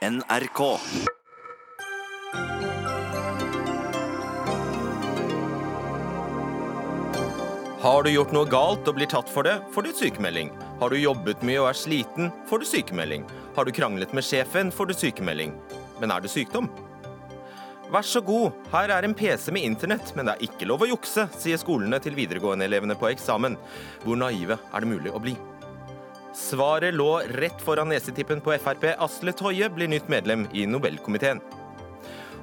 NRK. Har du gjort noe galt og blir tatt for det, får du sykemelding. Har du jobbet mye og er sliten, får du sykemelding. Har du kranglet med sjefen, får du sykemelding. Men er det sykdom? Vær så god, her er en PC med internett, men det er ikke lov å jukse, sier skolene til videregående-elevene på eksamen. Hvor naive er det mulig å bli? Svaret lå rett foran nesetippen på Frp. Asle Toje blir nytt medlem i Nobelkomiteen.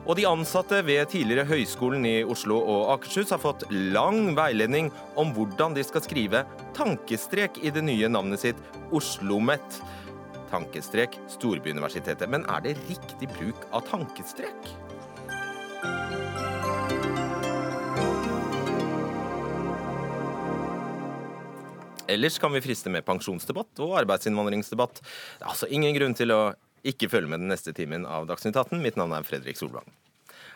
Og de ansatte ved tidligere Høgskolen i Oslo og Akershus har fått lang veiledning om hvordan de skal skrive tankestrek i det nye navnet sitt OsloMet. Tankestrek Storbyuniversitetet. Men er det riktig bruk av tankestrek? Ellers kan vi friste med pensjonsdebatt og arbeidsinnvandringsdebatt. Det er altså ingen grunn til å ikke følge med den neste timen av Dagsnytt 18. Mitt navn er Fredrik Solvang.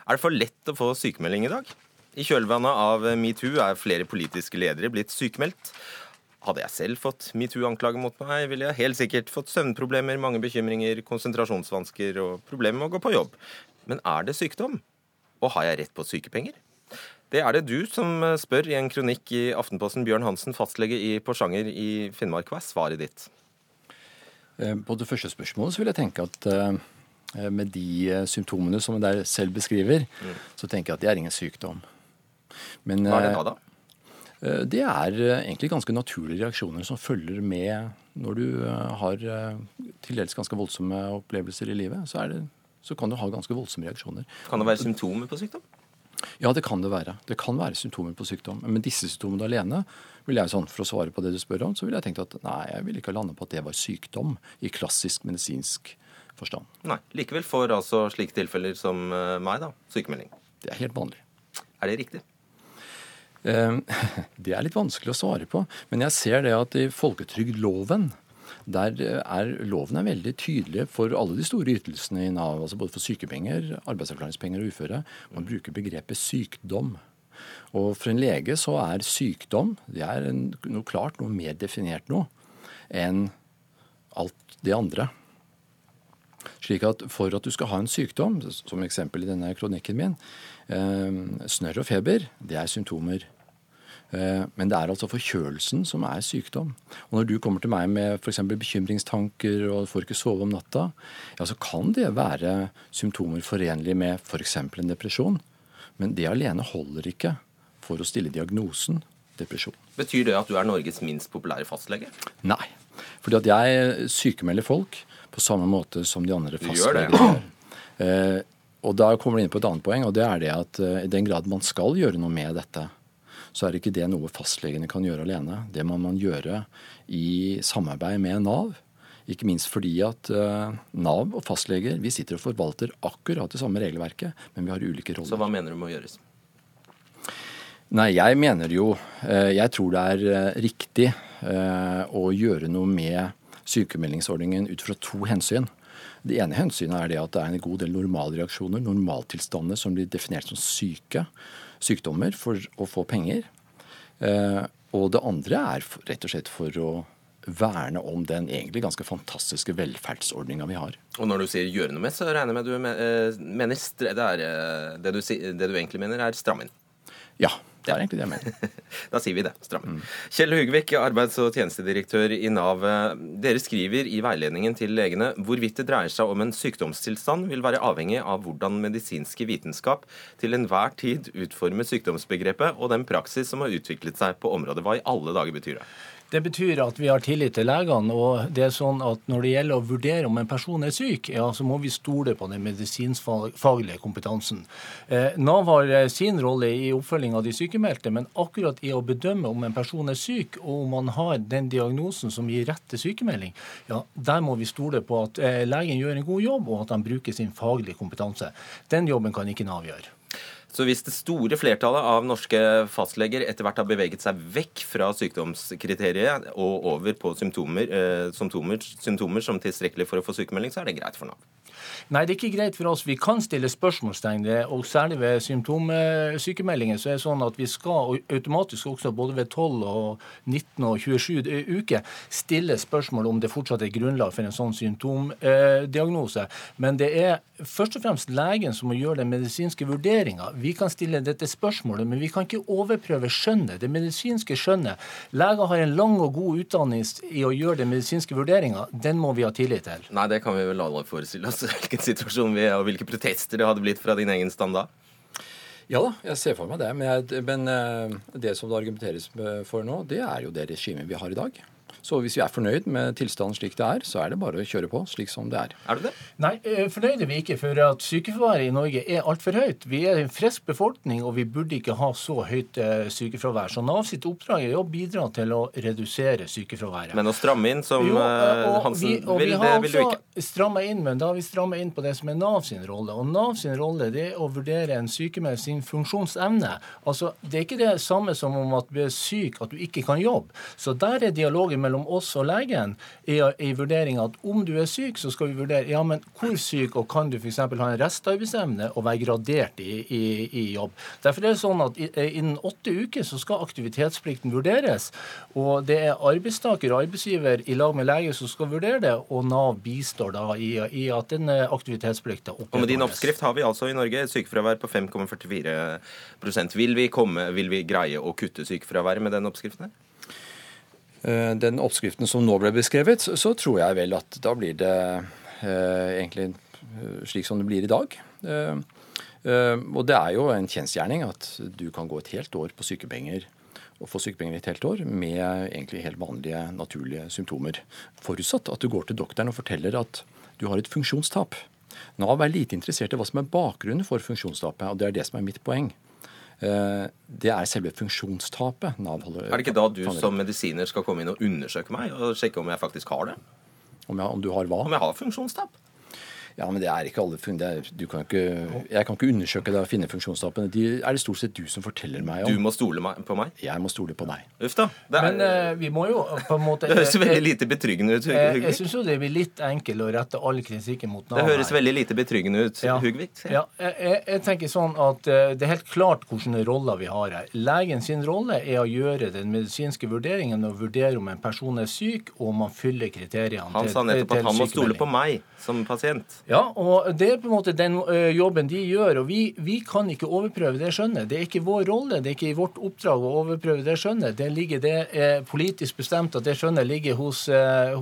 Er det for lett å få sykemelding i dag? I kjølvannet av metoo er flere politiske ledere blitt sykemeldt. Hadde jeg selv fått metoo-anklage mot meg, ville jeg helt sikkert fått søvnproblemer, mange bekymringer, konsentrasjonsvansker og problemer med å gå på jobb. Men er det sykdom? Og har jeg rett på sykepenger? Det er det du som spør i en kronikk i Aftenposten. Bjørn Hansen, fastlege i Porsanger i Finnmark. Hva er svaret ditt? På det første spørsmålet så vil jeg tenke at eh, med de eh, symptomene som der selv beskriver, mm. så tenker jeg at det er ingen sykdom. Men, Hva er det da, da? Eh, det er egentlig ganske naturlige reaksjoner som følger med når du har til dels ganske voldsomme opplevelser i livet. Så, det, så kan du ha ganske voldsomme reaksjoner. Kan det være symptomer på sykdom? Ja, det kan det være. Det kan være symptomer på sykdom. Men disse symptomene alene, vil jeg sånn, for å svare på det du spør om, så ville jeg tenkt at nei, jeg ville ikke lande på at det var sykdom i klassisk medisinsk forstand. Nei, Likevel får altså slike tilfeller som eh, meg, da, sykemelding. Det er helt vanlig. Er det riktig? Ehm, det er litt vanskelig å svare på. Men jeg ser det at i folketrygdloven der er loven er veldig tydelig for alle de store ytelsene i Nav, altså både for sykepenger, arbeidsavklaringspenger og uføre. Man bruker begrepet sykdom. Og for en lege så er sykdom det er en, noe klart, noe mer definert noe enn alt det andre. Slik at for at du skal ha en sykdom, som eksempel i denne kronikken min, eh, snørr og feber, det er symptomer. Eh, men det er altså forkjølelsen som er sykdom. Og når du kommer til meg med f.eks. bekymringstanker og får ikke sove om natta, ja, så kan det være symptomer forenlige med f.eks. For en depresjon. Men det alene holder ikke for å stille diagnosen depresjon. Betyr det at du er Norges minst populære fastlege? Nei. Fordi at jeg sykemelder folk på samme måte som de andre fastlegene gjør. Eh, og da kommer det inn på et annet poeng, og det er det at eh, i den grad man skal gjøre noe med dette, så er ikke det noe fastlegene kan gjøre alene. Det må man gjøre i samarbeid med Nav. Ikke minst fordi at uh, Nav og fastleger vi sitter og forvalter akkurat det samme regelverket, men vi har ulike roller. Så hva mener du må gjøres? Nei, jeg mener jo uh, Jeg tror det er uh, riktig å gjøre noe med sykemeldingsordningen ut fra to hensyn. Det ene hensynet er det at det er en god del normalreaksjoner, normaltilstander, som blir definert som syke sykdommer for å få penger. Eh, og det andre er rett og slett for å verne om den egentlig ganske fantastiske velferdsordninga vi har. Og når du sier 'gjøre noe med', så regner jeg med du eh, mener det, er, eh, det, du, det du egentlig mener, er stramme inn? Ja, det er egentlig det jeg mener. da sier vi det. Stram. Mm. Kjell Hugvik, arbeids- og tjenestedirektør i Nav. Dere skriver i veiledningen til legene hvorvidt det dreier seg om en sykdomstilstand, vil være avhengig av hvordan medisinske vitenskap til enhver tid utformer sykdomsbegrepet og den praksis som har utviklet seg på området. Hva i alle dager betyr det? Det betyr at vi har tillit til legene. og det er sånn at Når det gjelder å vurdere om en person er syk, ja, så må vi stole på den medisinskfaglige kompetansen. Eh, Nav har eh, sin rolle i oppfølging av de sykemeldte, men akkurat i å bedømme om en person er syk, og om man har den diagnosen som gir rett til sykemelding, ja, der må vi stole på at eh, legen gjør en god jobb, og at han bruker sin faglige kompetanse. Den jobben kan ikke Nav gjøre. Så hvis det store flertallet av norske fastleger etter hvert har beveget seg vekk fra sykdomskriteriet og over på symptomer, eh, symptomer, symptomer som tilstrekkelig for å få sykemelding, så er det greit for Nav? Nei, det er ikke greit for oss. Vi kan stille spørsmålstegn, og særlig ved symptomsykemeldinger så er det sånn at vi skal automatisk også både ved 12 og 19 og 27 uker stille spørsmål om det fortsatt er grunnlag for en sånn symptomdiagnose. Men det er først og fremst legen som må gjøre den medisinske vurderinga. Vi kan stille dette spørsmålet, men vi kan ikke overprøve skjønnet, det medisinske skjønnet. Leger har en lang og god utdanning i å gjøre den medisinske vurderinga. Den må vi ha tillit til. Nei, det kan vi vel alle forestille oss hvilken situasjon vi er, og hvilke protester det hadde blitt fra din egen stand da. Ja da, jeg ser for meg det. Men, jeg, men eh, det som det argumenteres for nå, det er jo det regimet vi har i dag. Så hvis vi er fornøyd med tilstanden slik det er, så er det bare å kjøre på slik som det er. Er du det? Nei, eh, fornøyd er vi ikke. For at sykefraværet i Norge er altfor høyt. Vi er en frisk befolkning, og vi burde ikke ha så høyt eh, sykefravær. Så Nav sitt oppdrag er å bidra til å redusere sykefraværet. Men å stramme inn, som jo, eh, Hansen vi, vil, det vil du ikke? Stramma inn, men da har vi stramma inn på det som er Nav sin rolle. Og Nav sin rolle det er å vurdere en sykemeldt sin funksjonsevne. Altså, Det er ikke det samme som om at du er syk, at du ikke kan jobbe. Så der er dialogen mellom mellom oss og legen i, i vurderinga at om du er syk, så skal vi vurdere ja, men hvor syk, og kan du f.eks. ha en restarbeidsevne og være gradert i, i, i, jobb. Derfor er det sånn at innen åtte uker så skal aktivitetsplikten vurderes. Og det er arbeidstaker og arbeidsgiver i lag med lege som skal vurdere det, og Nav bistår da i, i at den aktivitetsplikta opprettholdes. Og med din oppskrift har vi altså i Norge et sykefravær på 5,44% vil vi, komme, vil vi greie å kutte sykefraværet med den oppskriften? Eh, den oppskriften som nå ble beskrevet, så tror jeg vel at da blir det eh, egentlig eh, slik som det blir i dag. Og det er jo en kjensgjerning at du kan gå et helt år på sykepenger og få sykepenger et helt år med egentlig helt vanlige, naturlige symptomer. Forutsatt at du går til doktoren og forteller at du har et funksjonstap. Nav er lite interessert i hva som er bakgrunnen for funksjonstapet, og det er det som er mitt poeng. Eh, det er selve funksjonstapet Nav holder Er det ikke da du som medisiner skal komme inn og undersøke meg og sjekke om jeg faktisk har det? Om, jeg, om du har hva? Om jeg har funksjonstap? Ja, men det er ikke alle ikke, jeg kan ikke undersøke det og finne funksjonstapene. De er det stort sett du som forteller meg om. Du må stole på meg? Jeg må stole på deg. Uff da. Er, men uh, vi må jo på en måte Det høres veldig lite betryggende ut, Hugvik. Jeg, jeg syns jo det blir litt enkelt å rette all kritikken mot Nav. Det høres veldig lite betryggende ut, ja. Hugvik. Ja, jeg, jeg, tenker sånn at uh, det er helt klart hvilke roller vi har her. Legen sin rolle er å gjøre den medisinske vurderingen og vurdere om en person er syk, og om man fyller kriteriene Han sa nettopp at han må stole på meg som pasient. Ja, og det er på en måte den jobben de gjør. og vi, vi, kan ikke overprøve det skjønnet. Det er ikke vår rolle, det er ikke vårt oppdrag å overprøve det skjønnet. Det, ligger, det er politisk bestemt at det skjønnet ligger hos,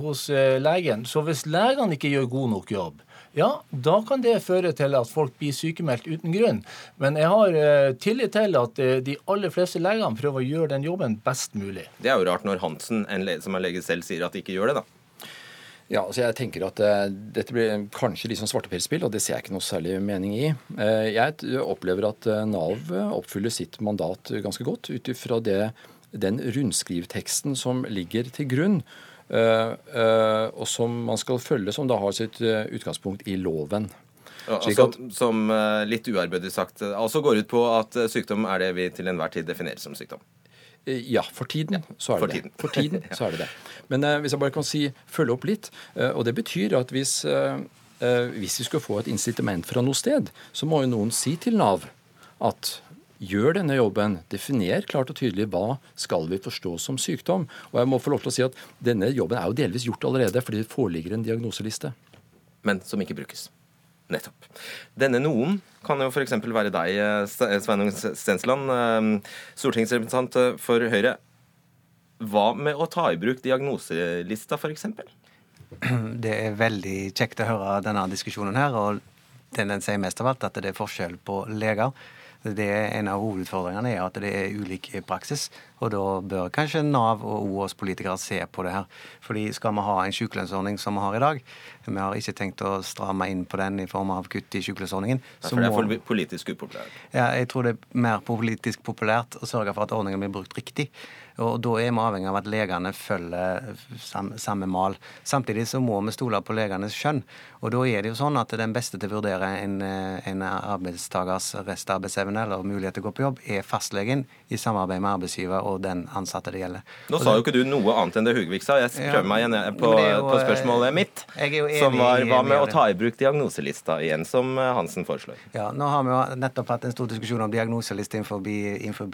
hos legen. Så hvis legene ikke gjør god nok jobb, ja, da kan det føre til at folk blir sykemeldt uten grunn. Men jeg har tillit til at de aller fleste legene prøver å gjøre den jobben best mulig. Det er jo rart når Hansen, en lege som er lege selv, sier at de ikke gjør det, da. Ja, altså jeg tenker at uh, Dette blir kanskje litt sånn svarteperspill, og det ser jeg ikke noe særlig mening i. Uh, jeg opplever at uh, Nav oppfyller sitt mandat ganske godt ut ifra den rundskrivteksten som ligger til grunn, og som man skal følge, som da har sitt utgangspunkt i loven. Ja, altså, som litt uærbødig sagt altså går ut på at sykdom er det vi til enhver tid definerer som sykdom. Eh, ja, for tiden så er det for det. For tiden så er det det. Men uh, hvis jeg bare kan si, følge opp litt. Uh, og det betyr at hvis, uh, hvis vi skulle få et incitament fra noe sted, så må jo noen si til Nav at gjør denne jobben. Definer klart og tydelig hva skal vi forstå som sykdom. Og jeg må få lov til å si at denne jobben er jo delvis gjort allerede fordi det foreligger en diagnoseliste. Men som ikke brukes. Nettopp. Denne noen kan jo f.eks. være deg, eh, Sveinung Stensland, eh, stortingsrepresentant eh, for Høyre. Hva med å ta i bruk diagnoselista, f.eks.? Det er veldig kjekt å høre denne diskusjonen her. og den sier mest av alt at det er forskjell på leger det er En av hovedutfordringene er at det er ulik praksis. Og Da bør kanskje Nav og oss politikere se på det her. Fordi Skal vi ha en sykelønnsordning som vi har i dag Vi har ikke tenkt å stramme inn på den i form av kutt i sykelønnsordningen. for det er for politisk upopulært? Ja, jeg tror det er mer politisk populært å sørge for at ordningen blir brukt riktig. Og Da er vi avhengig av at legene følger samme, samme mal. Samtidig så må vi stole på legenes skjønn. Og da er det jo sånn at den beste til å vurdere en, en arbeidstakers restarbeidsevne eller mulighet til å gå på jobb, er fastlegen i samarbeid med arbeidsgiver og den ansatte det gjelder. Nå sa jo ikke du noe annet enn det Hugvik sa. Jeg prøver meg igjen på, jo, på spørsmålet mitt. som var hva med å ta i bruk diagnoselista igjen, som Hansen foreslår? Ja, Nå har vi jo nettopp hatt en stor diskusjon om diagnoseliste innenfor, innenfor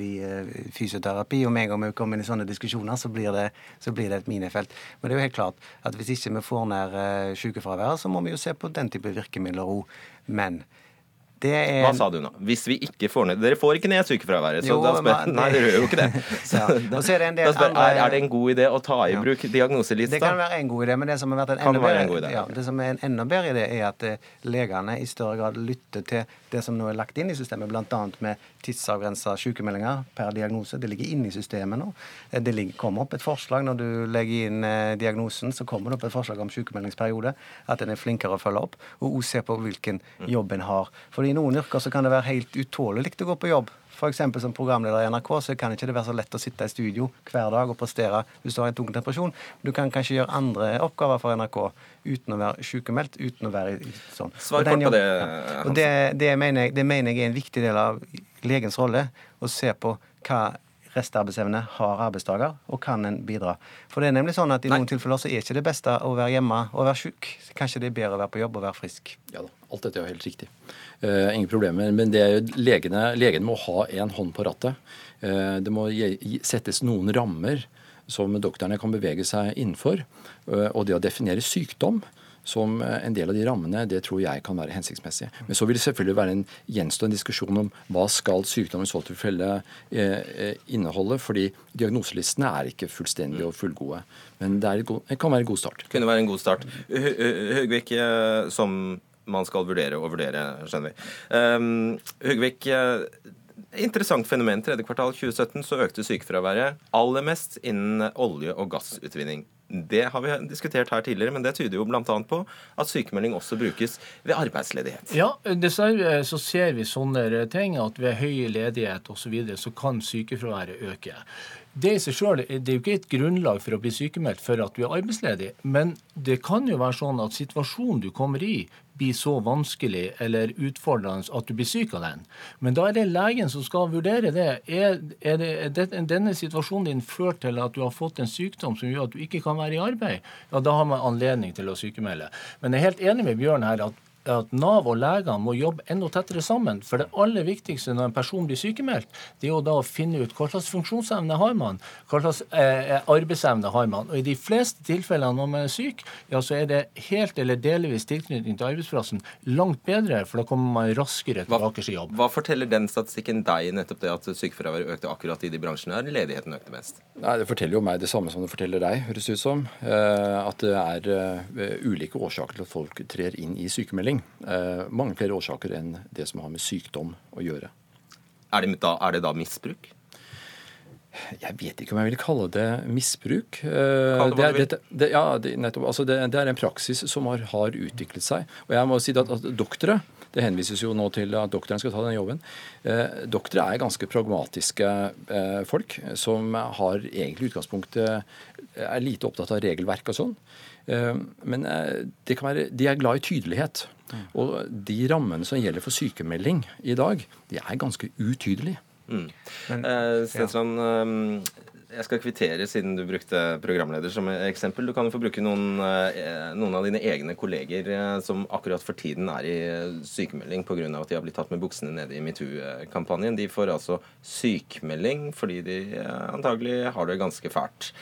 fysioterapi. og med en gang vi kommer inn i sånne diskusjoner, så blir, det, så blir det et minefelt. Men det er jo helt klart at hvis ikke vi får ned sykefraværet, så må vi jo se på den type virkemidler òg. Men er... Hva sa du nå? Hvis vi ikke får ned Dere får ikke ned sykefraværet. Så jo, da spør Nei, dere gjør jo ikke det. Så, ja. da, er, det da spør, andre... er, er, det en god idé å ta i bruk ja. diagnoselista? Det kan være en god idé, men det som har vært en, enda bedre, idé, ja, det som er en enda bedre idé, er at eh, legene i større grad lytter til det som nå er lagt inn i systemet, bl.a. med tidsavgrensa sykemeldinger per diagnose. Det ligger inne i systemet nå. Eh, det ligger, kommer opp et forslag når du legger inn eh, diagnosen, så kommer det opp et forslag om sykemeldingsperiode. At en er flinkere å følge opp, og også se på hvilken jobb en har. For i noen yrker så kan det være helt utålelig å gå på jobb. F.eks. som programleder i NRK så kan ikke det være så lett å sitte i studio hver dag og prestere hvis du har en tung depresjon. Du kan kanskje gjøre andre oppgaver for NRK uten å være sykemeldt, uten å være sånn. Svar kort på det. Ja. Og det, det, mener jeg, det mener jeg er en viktig del av legens rolle, å se på hva restarbeidsevne har arbeidstaker, og kan en bidra. For det er nemlig sånn at i Nei. noen tilfeller så er ikke det beste å være hjemme og være syk. Kanskje det er bedre å være på jobb og være frisk. Ja da, alt dette er jo helt riktig. Uh, ingen problemer. Men det er jo legene, legene må ha en hånd på rattet. Uh, det må settes noen rammer som doktorene kan bevege seg innenfor. Uh, og det å definere sykdom som en del av de rammene, det tror jeg kan være hensiktsmessig. Men så vil det selvfølgelig være en gjenstående diskusjon om hva skal sykdom i så tilfelle eh, inneholde, fordi diagnoselistene er ikke fullstendige og fullgode. Men det, god, det kan være en god start. Kunne være en god start. Høgvik, som man skal vurdere og vurdere, skjønner vi. Um, Høgvik, interessant fenomen. Tredje kvartal 2017 så økte sykefraværet aller mest innen olje- og gassutvinning. Det har vi diskutert her tidligere, men det tyder jo bl.a. på at sykemelding også brukes ved arbeidsledighet. Ja, dessverre så ser vi sånne ting at ved høy ledighet osv. Så, videre, så kan sykefraværet øke. Det i seg selv, det er jo ikke et grunnlag for å bli sykemeldt for at du er arbeidsledig, men det kan jo være sånn at situasjonen du kommer i, blir så vanskelig eller utfordrende at du blir syk av den. Men da er det legen som skal vurdere det. Er, er, det, er denne situasjonen din ført til at du har fått en sykdom som gjør at du ikke kan være i arbeid? Ja, da har man anledning til å sykemelde. Men jeg er helt enig med Bjørn her at at Nav og legene må jobbe enda tettere sammen. For det aller viktigste når en person blir sykemeldt, det er jo da å finne ut hva slags funksjonsevne har man, hva slags eh, arbeidsevne har man. Og I de fleste tilfellene når man er syk, ja, så er det helt eller delvis tilknytning til arbeidsplassen langt bedre, for da kommer man raskere tilbake til jobb. Hva forteller den statistikken deg nettopp det at sykefraværet økte akkurat i de bransjene her ledigheten økte mest? Nei, Det forteller jo meg det samme som det forteller deg, høres det ut som. Eh, at det er eh, ulike årsaker til at folk trer inn i sykemelding ting. Eh, mange flere årsaker enn det som har med sykdom å gjøre. Er det da, er det da misbruk? Jeg vet ikke om jeg vil kalle det misbruk. Eh, det er, det, det, ja, nettopp, altså det, det, er en praksis som har, har, utviklet seg. Og jeg må si at, at doktere det henvises jo nå til at doktoren skal ta den jobben. Eh, doktere er ganske pragmatiske eh, folk som har egentlig utgangspunktet er lite opptatt av regelverk og sånn. Eh, men eh, være, de er glad i tydelighet. Og de rammene som gjelder for sykemelding i dag, de er ganske utydelige. Mm. Men, eh, Stensland, ja. jeg skal kvittere siden du brukte programleder som eksempel. Du kan jo få bruke noen, noen av dine egne kolleger som akkurat for tiden er i sykemelding pga. at de har blitt tatt med buksene nede i metoo-kampanjen. De får altså sykemelding fordi de antagelig har det ganske fælt.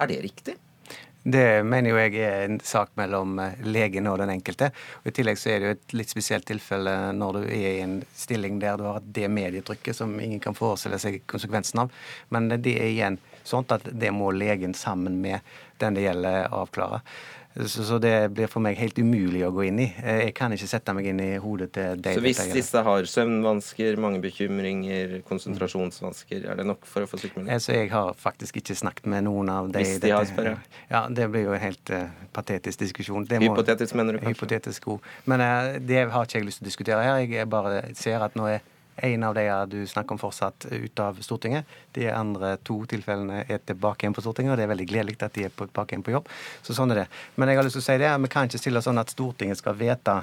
Er det riktig? Det mener jo jeg er en sak mellom eh, legen og den enkelte. Og I tillegg så er det jo et litt spesielt tilfelle når du er i en stilling der du har det medietrykket som ingen kan forestille seg konsekvensen av. Men det er igjen sånn at det må legen sammen med den det gjelder, avklare. Så, så, det blir for meg helt umulig å gå inn i. Eh, jeg kan ikke sette meg inn i hodet til deg. Så hvis disse har søvnvansker, mange bekymringer, konsentrasjonsvansker, er det nok for å få sykemelding? Altså, jeg har faktisk ikke snakket med noen av de Hvis de har, spørre? Ja, det blir jo en helt uh, patetisk diskusjon. Må, hypotetisk, mener du kanskje? Hypotetisk god. Men uh, det har ikke jeg lyst til å diskutere her. Jeg bare ser at nå er En av de du snakker om fortsatt ut av Stortinget. De andre to tilfellene er tilbake igjen på Stortinget, og det er veldig gledelig at de er tilbake igjen på jobb. Så sånn er det. Men jeg har lyst til å si det, vi kan ikke stille sånn at Stortinget skal vedta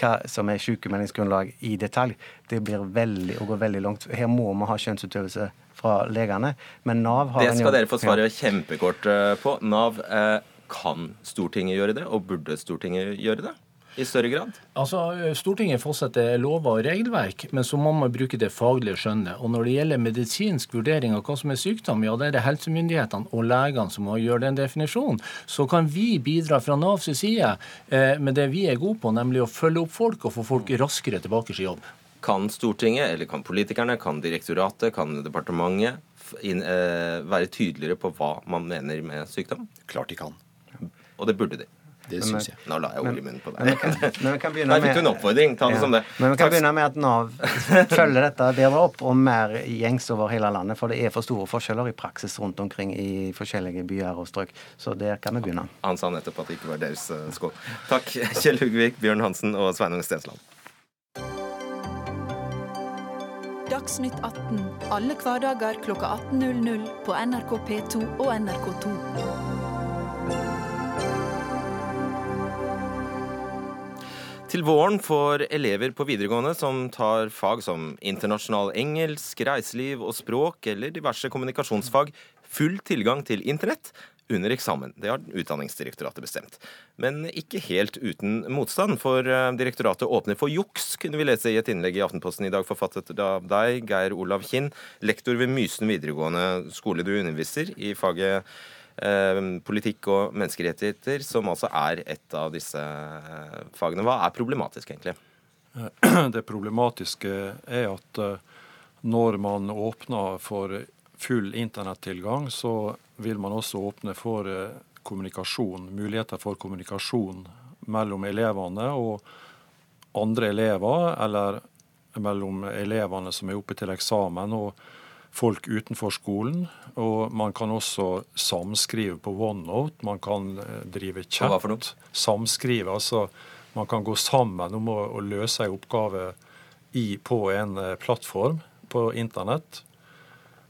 hva som er sykemeldingsgrunnlag i detalj. Det blir veldig, å gå veldig langt. Her må vi ha skjønnsutøvelse fra legene. Men Nav har Det skal dere få svare kjempekort eh, på. Nav, eh, kan Stortinget gjøre det, og burde Stortinget gjøre det? I større grad? Altså, Stortinget fastsetter lover og regelverk, men så må man bruke det faglige skjønnet. Og Når det gjelder medisinsk vurdering av hva som er sykdom, ja, det er det helsemyndighetene og legene som må gjøre den definisjonen. Så kan vi bidra fra Navs side eh, med det vi er gode på, nemlig å følge opp folk og få folk raskere tilbake til jobb. Kan Stortinget, eller kan politikerne, kan direktoratet, kan departementet inn, eh, være tydeligere på hva man mener med sykdom? Klart de kan. Og det burde de. Det syns jeg. Nå la jeg ord i munnen på deg. Men men, men, men vi kan begynne Der fikk du en oppfordring. Ta det Ja. som det. Men vi kan Takk. begynne med at Nav følger dette bedre opp og mer gjengs over hele landet. For det er for store forskjeller i praksis rundt omkring i forskjellige byer og strøk. Så der kan vi begynne. Han sa nettopp at det ikke var deres eh, skål. Takk, Kjell Hugvik, Bjørn Hansen og Sveinung Stensland. Dagsnytt 18 alle hverdager klokka 18.00 på NRK P2 og NRK2. Til våren får elever på videregående som tar fag som internasjonal engelsk, reiseliv og språk eller diverse kommunikasjonsfag, full tilgang til internett under eksamen. Det har Utdanningsdirektoratet bestemt. Men ikke helt uten motstand, for eh, direktoratet åpner for juks, kunne vi lese i et innlegg i Aftenposten i dag, forfattet av deg, Geir Olav Kinn, lektor ved Mysen videregående skole. Du underviser i faget politikk og menneskerettigheter, som altså er et av disse eh, fagene. Hva er problematisk, egentlig? Det problematiske er at eh, når man åpner for full internettilgang, så vil man også åpne for eh, kommunikasjon, muligheter for kommunikasjon mellom elevene og andre elever, eller mellom elevene som er oppe til eksamen og folk utenfor skolen. Og man kan også samskrive på OneNote, man kan eh, drive chat. Samskrive, altså man kan gå sammen om å, å løse en oppgave i, på en eh, plattform på internett.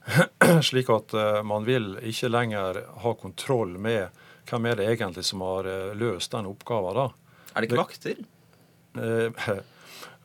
Slik at eh, man vil ikke lenger ha kontroll med hvem er det egentlig som har løst den oppgaven. da. Er det ikke vakter?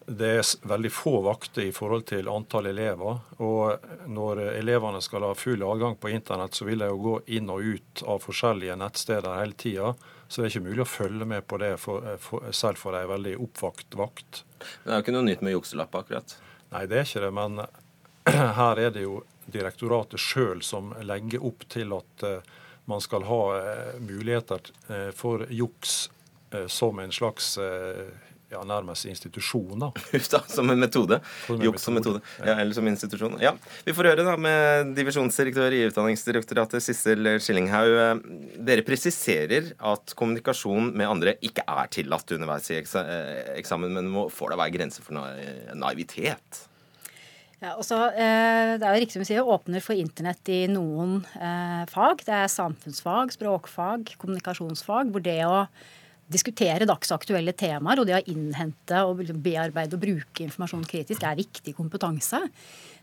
Eh, Det er veldig få vakter i forhold til antall elever. Og når elevene skal ha full adgang på internett, så vil de jo gå inn og ut av forskjellige nettsteder hele tida. Så det er ikke mulig å følge med på det for, for, selv for ei veldig oppvakt vakt. Men Det er jo ikke noe nytt med jukselapp, akkurat. Nei, det er ikke det. Men her er det jo direktoratet sjøl som legger opp til at eh, man skal ha eh, muligheter eh, for juks eh, som en slags eh, ja, nærmest institusjon. da. Huff da, som en metode. Juks som metode. Ja, eller som institusjon. Ja, Vi får høre da med divisjonsdirektør i Utdanningsdirektoratet, Sissel Skillinghaug. Dere presiserer at kommunikasjon med andre ikke er tillatt underveis i eh, eksamen, men må, får det være grenser for naivitet? Ja, også, eh, det er jo riktig som du sier, åpner for internett i noen eh, fag. Det er samfunnsfag, språkfag, kommunikasjonsfag, hvor det å diskutere dagsaktuelle temaer og det å innhente og bearbeide og bruke informasjon kritisk er viktig kompetanse.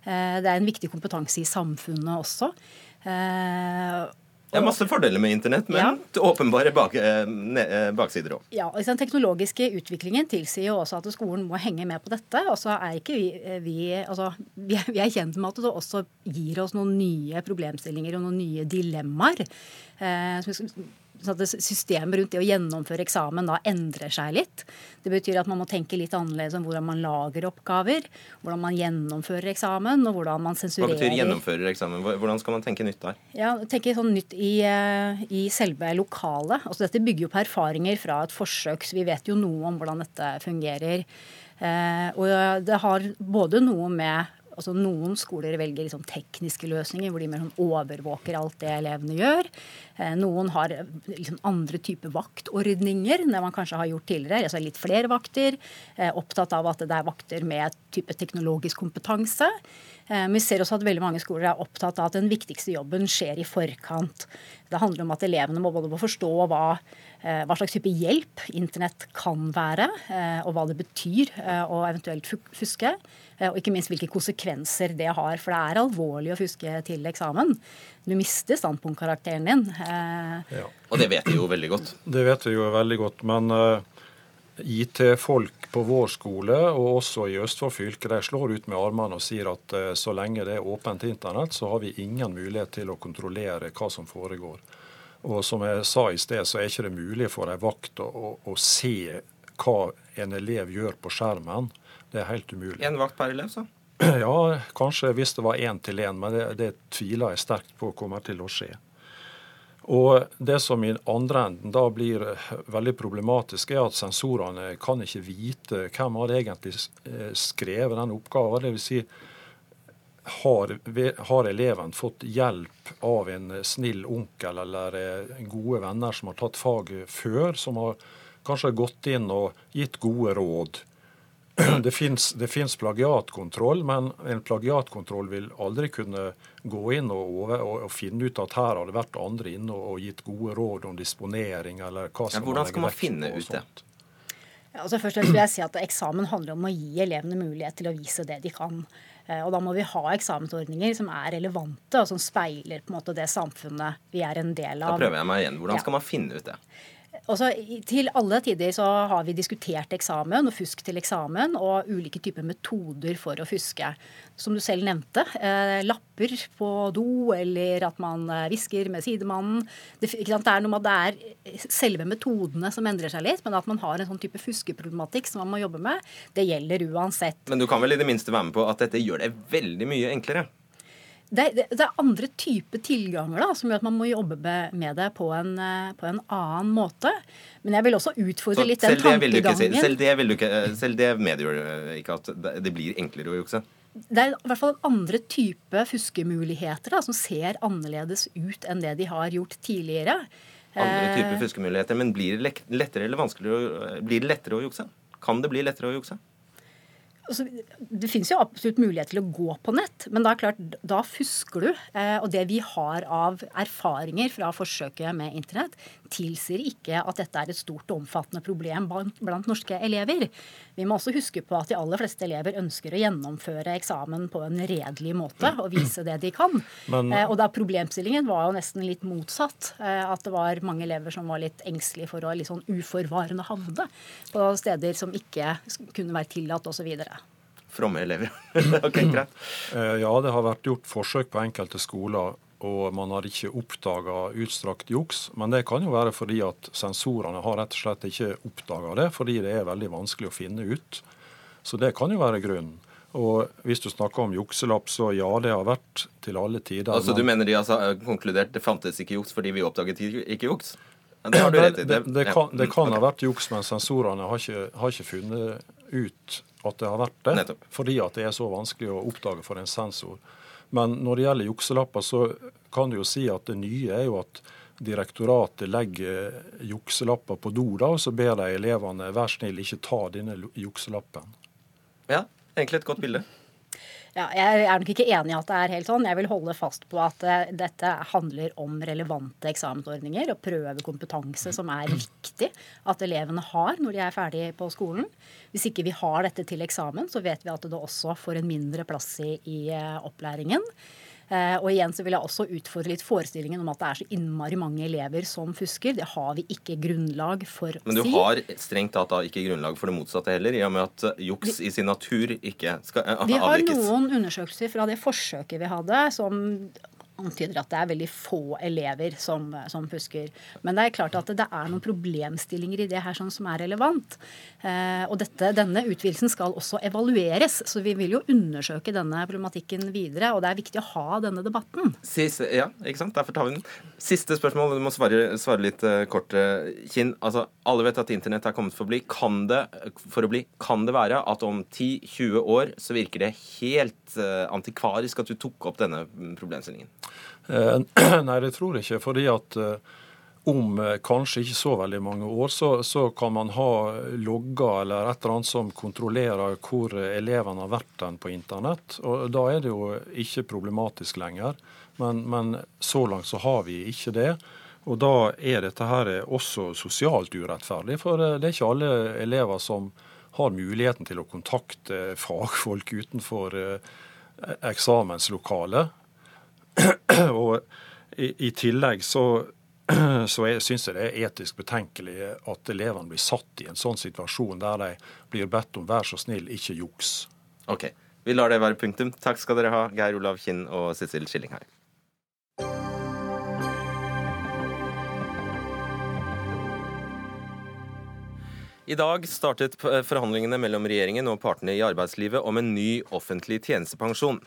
Eh, det er en viktig kompetanse i samfunnet også. Eh, Det er masse fordeler med internett, men Ja. åpenbare bak, eh, baksider òg. Ja, altså Den teknologiske utviklingen tilsier jo også at skolen må henge med på dette. Og så er ikke vi, vi, altså, vi, er, vi er kjent med at det også gir oss noen nye problemstillinger og noen nye dilemmaer. Eh, sånn Systemet rundt det å gjennomføre eksamen da endrer seg litt. Det betyr at man må tenke litt annerledes om hvordan man lager oppgaver, hvordan man gjennomfører eksamen, og hvordan man sensurerer. Hva betyr gjennomfører eksamen? Hvordan skal man tenke nytt der? Ja, tenke sånn nytt i, eh, i selve lokalet. Altså dette bygger jo på erfaringer fra et forsøk, så vi vet jo noe om hvordan dette fungerer. Eh, og det har både noe med Altså Noen skoler velger liksom tekniske løsninger hvor de mer sånn overvåker alt det elevene gjør. Eh, noen har liksom andre typer vaktordninger enn det man kanskje har gjort tidligere. altså Litt flere vakter. Eh, opptatt av at det er vakter med type teknologisk kompetanse. Eh, Men vi ser også at veldig mange skoler er opptatt av at den viktigste jobben skjer i forkant. Det handler om at elevene må både forstå hva, eh, hva slags type hjelp internett kan være, eh, og hva det betyr å eventuelt fuske. Og ikke minst hvilke konsekvenser det har. For det er alvorlig å fuske til eksamen. Du mister standpunktkarakteren din. Ja. Og det vet vi jo veldig godt. Det vet vi jo veldig godt. Men uh, IT-folk på vår skole, og også i Østfold fylke, de slår ut med armene og sier at uh, så lenge det er åpent internett, så har vi ingen mulighet til å kontrollere hva som foregår. Og som jeg sa i sted, så er ikke det mulig for ei vakt å, å, å, se hva en elev gjør på skjermen. Det er helt umulig. En vakt per elev, så? Ja, kanskje hvis det var én til én, men det, det tviler jeg sterkt på kommer til å skje. Og Det som i andre enden da blir eh, veldig problematisk, er at sensorene kan ikke vite hvem har egentlig eh, skrevet den oppgaven. Dvs. Si, har, har eleven fått hjelp av en snill onkel eller eh, gode venner som har tatt faget før, som har kanskje gått inn og gitt gode råd? det fins plagiatkontroll, men en plagiatkontroll vil aldri kunne gå inn og, over, og, finne ut at her har det vært andre inne og, og gitt gode råd om disponering eller hva som ja, Hvordan skal man finne ut det? Ja, altså først vil jeg si at Eksamen handler om å gi elevene mulighet til å vise det de kan. Eh, og Da må vi ha eksamensordninger som er relevante og som speiler på en måte det samfunnet vi er en del av. Da prøver jeg meg igjen. Hvordan skal man finne ut det? Altså, til alle tider så har vi diskutert eksamen og fusk til eksamen og ulike typer metoder for å fuske. Som du selv nevnte, eh, lapper på do eller at man eh, hvisker med sidemannen. Det, det, er noe med at det er selve metodene som endrer seg litt, men at man har en sånn type fuskeproblematikk som man må jobbe med, det gjelder uansett. Men du kan vel i det minste være med på at dette gjør det veldig mye enklere? Det, det, det, er andre typer tilganger da, som gjør at man må jobbe med det på en, eh, på en annen måte. Men jeg vil også utfordre Så litt den tankegangen. Si, selv det, vil du ikke, selv det medgjør ikke at det blir enklere å jukse? Det er i hvert fall andre type fuskemuligheter da, som ser annerledes ut enn det de har gjort tidligere. Andre typer eh, fuskemuligheter, Men blir det lettere eller vanskeligere blir det lettere å jukse? Kan det bli lettere å jukse? Altså, Det finnes jo absolutt mulighet til å gå på nett, men da, klart, da fusker du. Eh, og det vi har av erfaringer fra forsøket med internett, tilsier ikke at dette er et stort og omfattende problem blant norske elever. Vi må også huske på at de aller fleste elever ønsker å gjennomføre eksamen på en redelig måte og vise det de kan. Men, eh, og da Problemstillingen var jo nesten litt motsatt. Eh, at det var mange elever som var litt engstelige for å litt sånn uforvarende havne på steder som ikke kunne være tillatt osv. Fromme elever. ok, greit. Eh, ja, det har vært gjort forsøk på enkelte skoler og man har ikke oppdaga utstrakt juks. Men det kan jo være fordi at sensorene har rett og slett ikke oppdaga det, fordi det er veldig vanskelig å finne ut. Så det kan jo være grunnen. Og hvis du snakker om jukselapp, så ja, det har vært til alle tider. Altså Du mener de har konkludert det fantes ikke juks fordi vi oppdaget ikke juks? Det. Det, det, det kan, det kan okay. ha vært juks, men sensorene har ikke, har ikke, funnet ut at det har vært det. Nettopp. Fordi at det er så vanskelig å oppdage for en sensor. Men når det gjelder jukselapper, så kan du jo si at det nye er jo at direktoratet legger jukselapper på do, da, og så ber de elevene vær snill ikke ta denne jukselappen. Ja, egentlig et godt bilde. Ja, jeg er nok ikke enig i at det er helt sånn. Jeg vil holde fast på at uh, dette handler om relevante eksamensordninger og prøvekompetanse som er viktig at elevene har når de er ferdig på skolen. Hvis ikke vi har dette til eksamen, så vet vi at det også får en mindre plass i, i uh, opplæringen. Eh, og igjen så vil jeg også utfordre litt forestillingen om at det er så innmari mange elever som fusker. Det har vi ikke grunnlag for å si. Men du har strengt tatt da ikke grunnlag for det motsatte heller, i og med at juks i sin natur ikke skal avdekkes? Vi har noen undersøkelser fra det forsøket vi hadde, som antyder at det er veldig få elever som, som, fusker. Men det er klart at det er noen problemstillinger i det her sånn som er relevant. Eh, og dette, denne utvidelsen skal også evalueres, så vi vil jo undersøke denne problematikken videre. Og det er viktig å ha denne debatten. Siste, ja, ikke sant? Derfor tar vi den. Siste spørsmål, du må svare, svare litt uh, kort, uh, Kinn. Altså, alle vet at internett er kommet for å bli. Kan det, for å bli, kan det være at om 10-20 år så virker det helt uh, antikvarisk at du tok opp denne problemstillingen? Eh, nei, det tror jeg ikke. fordi at eh, om eh, kanskje ikke så veldig mange år, så, så, kan man ha logger eller et eller annet som kontrollerer hvor elevene har vært den på internett. og Da er det jo ikke problematisk lenger. Men, men så langt så har vi ikke det. Og da er dette her også sosialt urettferdig, for det er ikke alle elever som har muligheten til å kontakte fagfolk utenfor eh, eksamenslokalet. Og i, i tillegg så så jeg syns det er etisk betenkelig at elevene blir satt i en sånn situasjon der de blir bedt om vær så snill, ikke juks. Ok, vi lar det være punktum. Takk skal dere ha, Geir Olav Kinn og Skilling her. I dag startet forhandlingene mellom regjeringen og partene i arbeidslivet om en ny offentlig tjenestepensjon.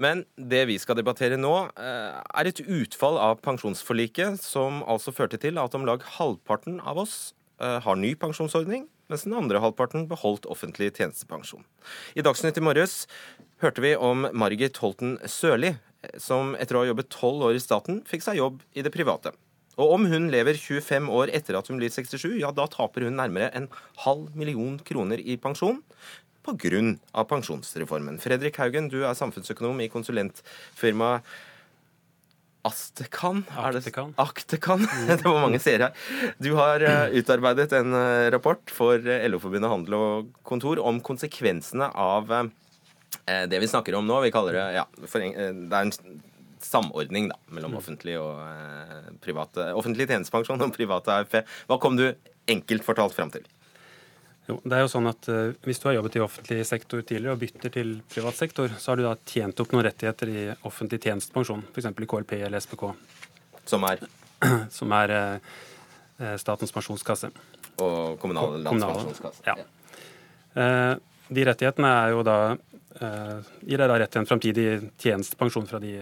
Men det vi skal debattere nå, eh, er et utfall av pensjonsforliket, som altså førte til at om lag halvparten av oss eh, har ny pensjonsordning, mens den andre halvparten beholdt offentlig tjenestepensjon. I Dagsnytt i morges hørte vi om Margit Holten Sørli, som etter å ha jobbet tolv år i staten, fikk seg jobb i det private. Og om hun lever 25 år etter at hun blir 67, ja, da taper hun nærmere en halv million kroner i pensjon pga. pensjonsreformen. Fredrik Haugen, du er samfunnsøkonom i konsulentfirmaet Astekan? Aktekan. Aktekan. Det var mange seere her. Du har uh, utarbeidet en uh, rapport for uh, LO-forbundet Handel og Kontor om konsekvensene av det vi snakker om nå. Vi kaller det ja, det er en samordning da, mellom mm. offentlig og private, offentlig tjenestepensjon og private AFP. Hva kom du enkelt fortalt fram til? Jo, det er jo sånn at uh, Hvis du har jobbet i offentlig sektor tidligere og bytter til privat sektor, så har du da tjent opp noen rettigheter i offentlig tjenestepensjon, f.eks. i KLP eller SPK. Som er? Som er uh, Statens pensjonskasse. Og Kommunal landspensjonskasse. Ja. Uh, de rettighetene er jo da gir deg da rett til en framtidig tjenestepensjon fra de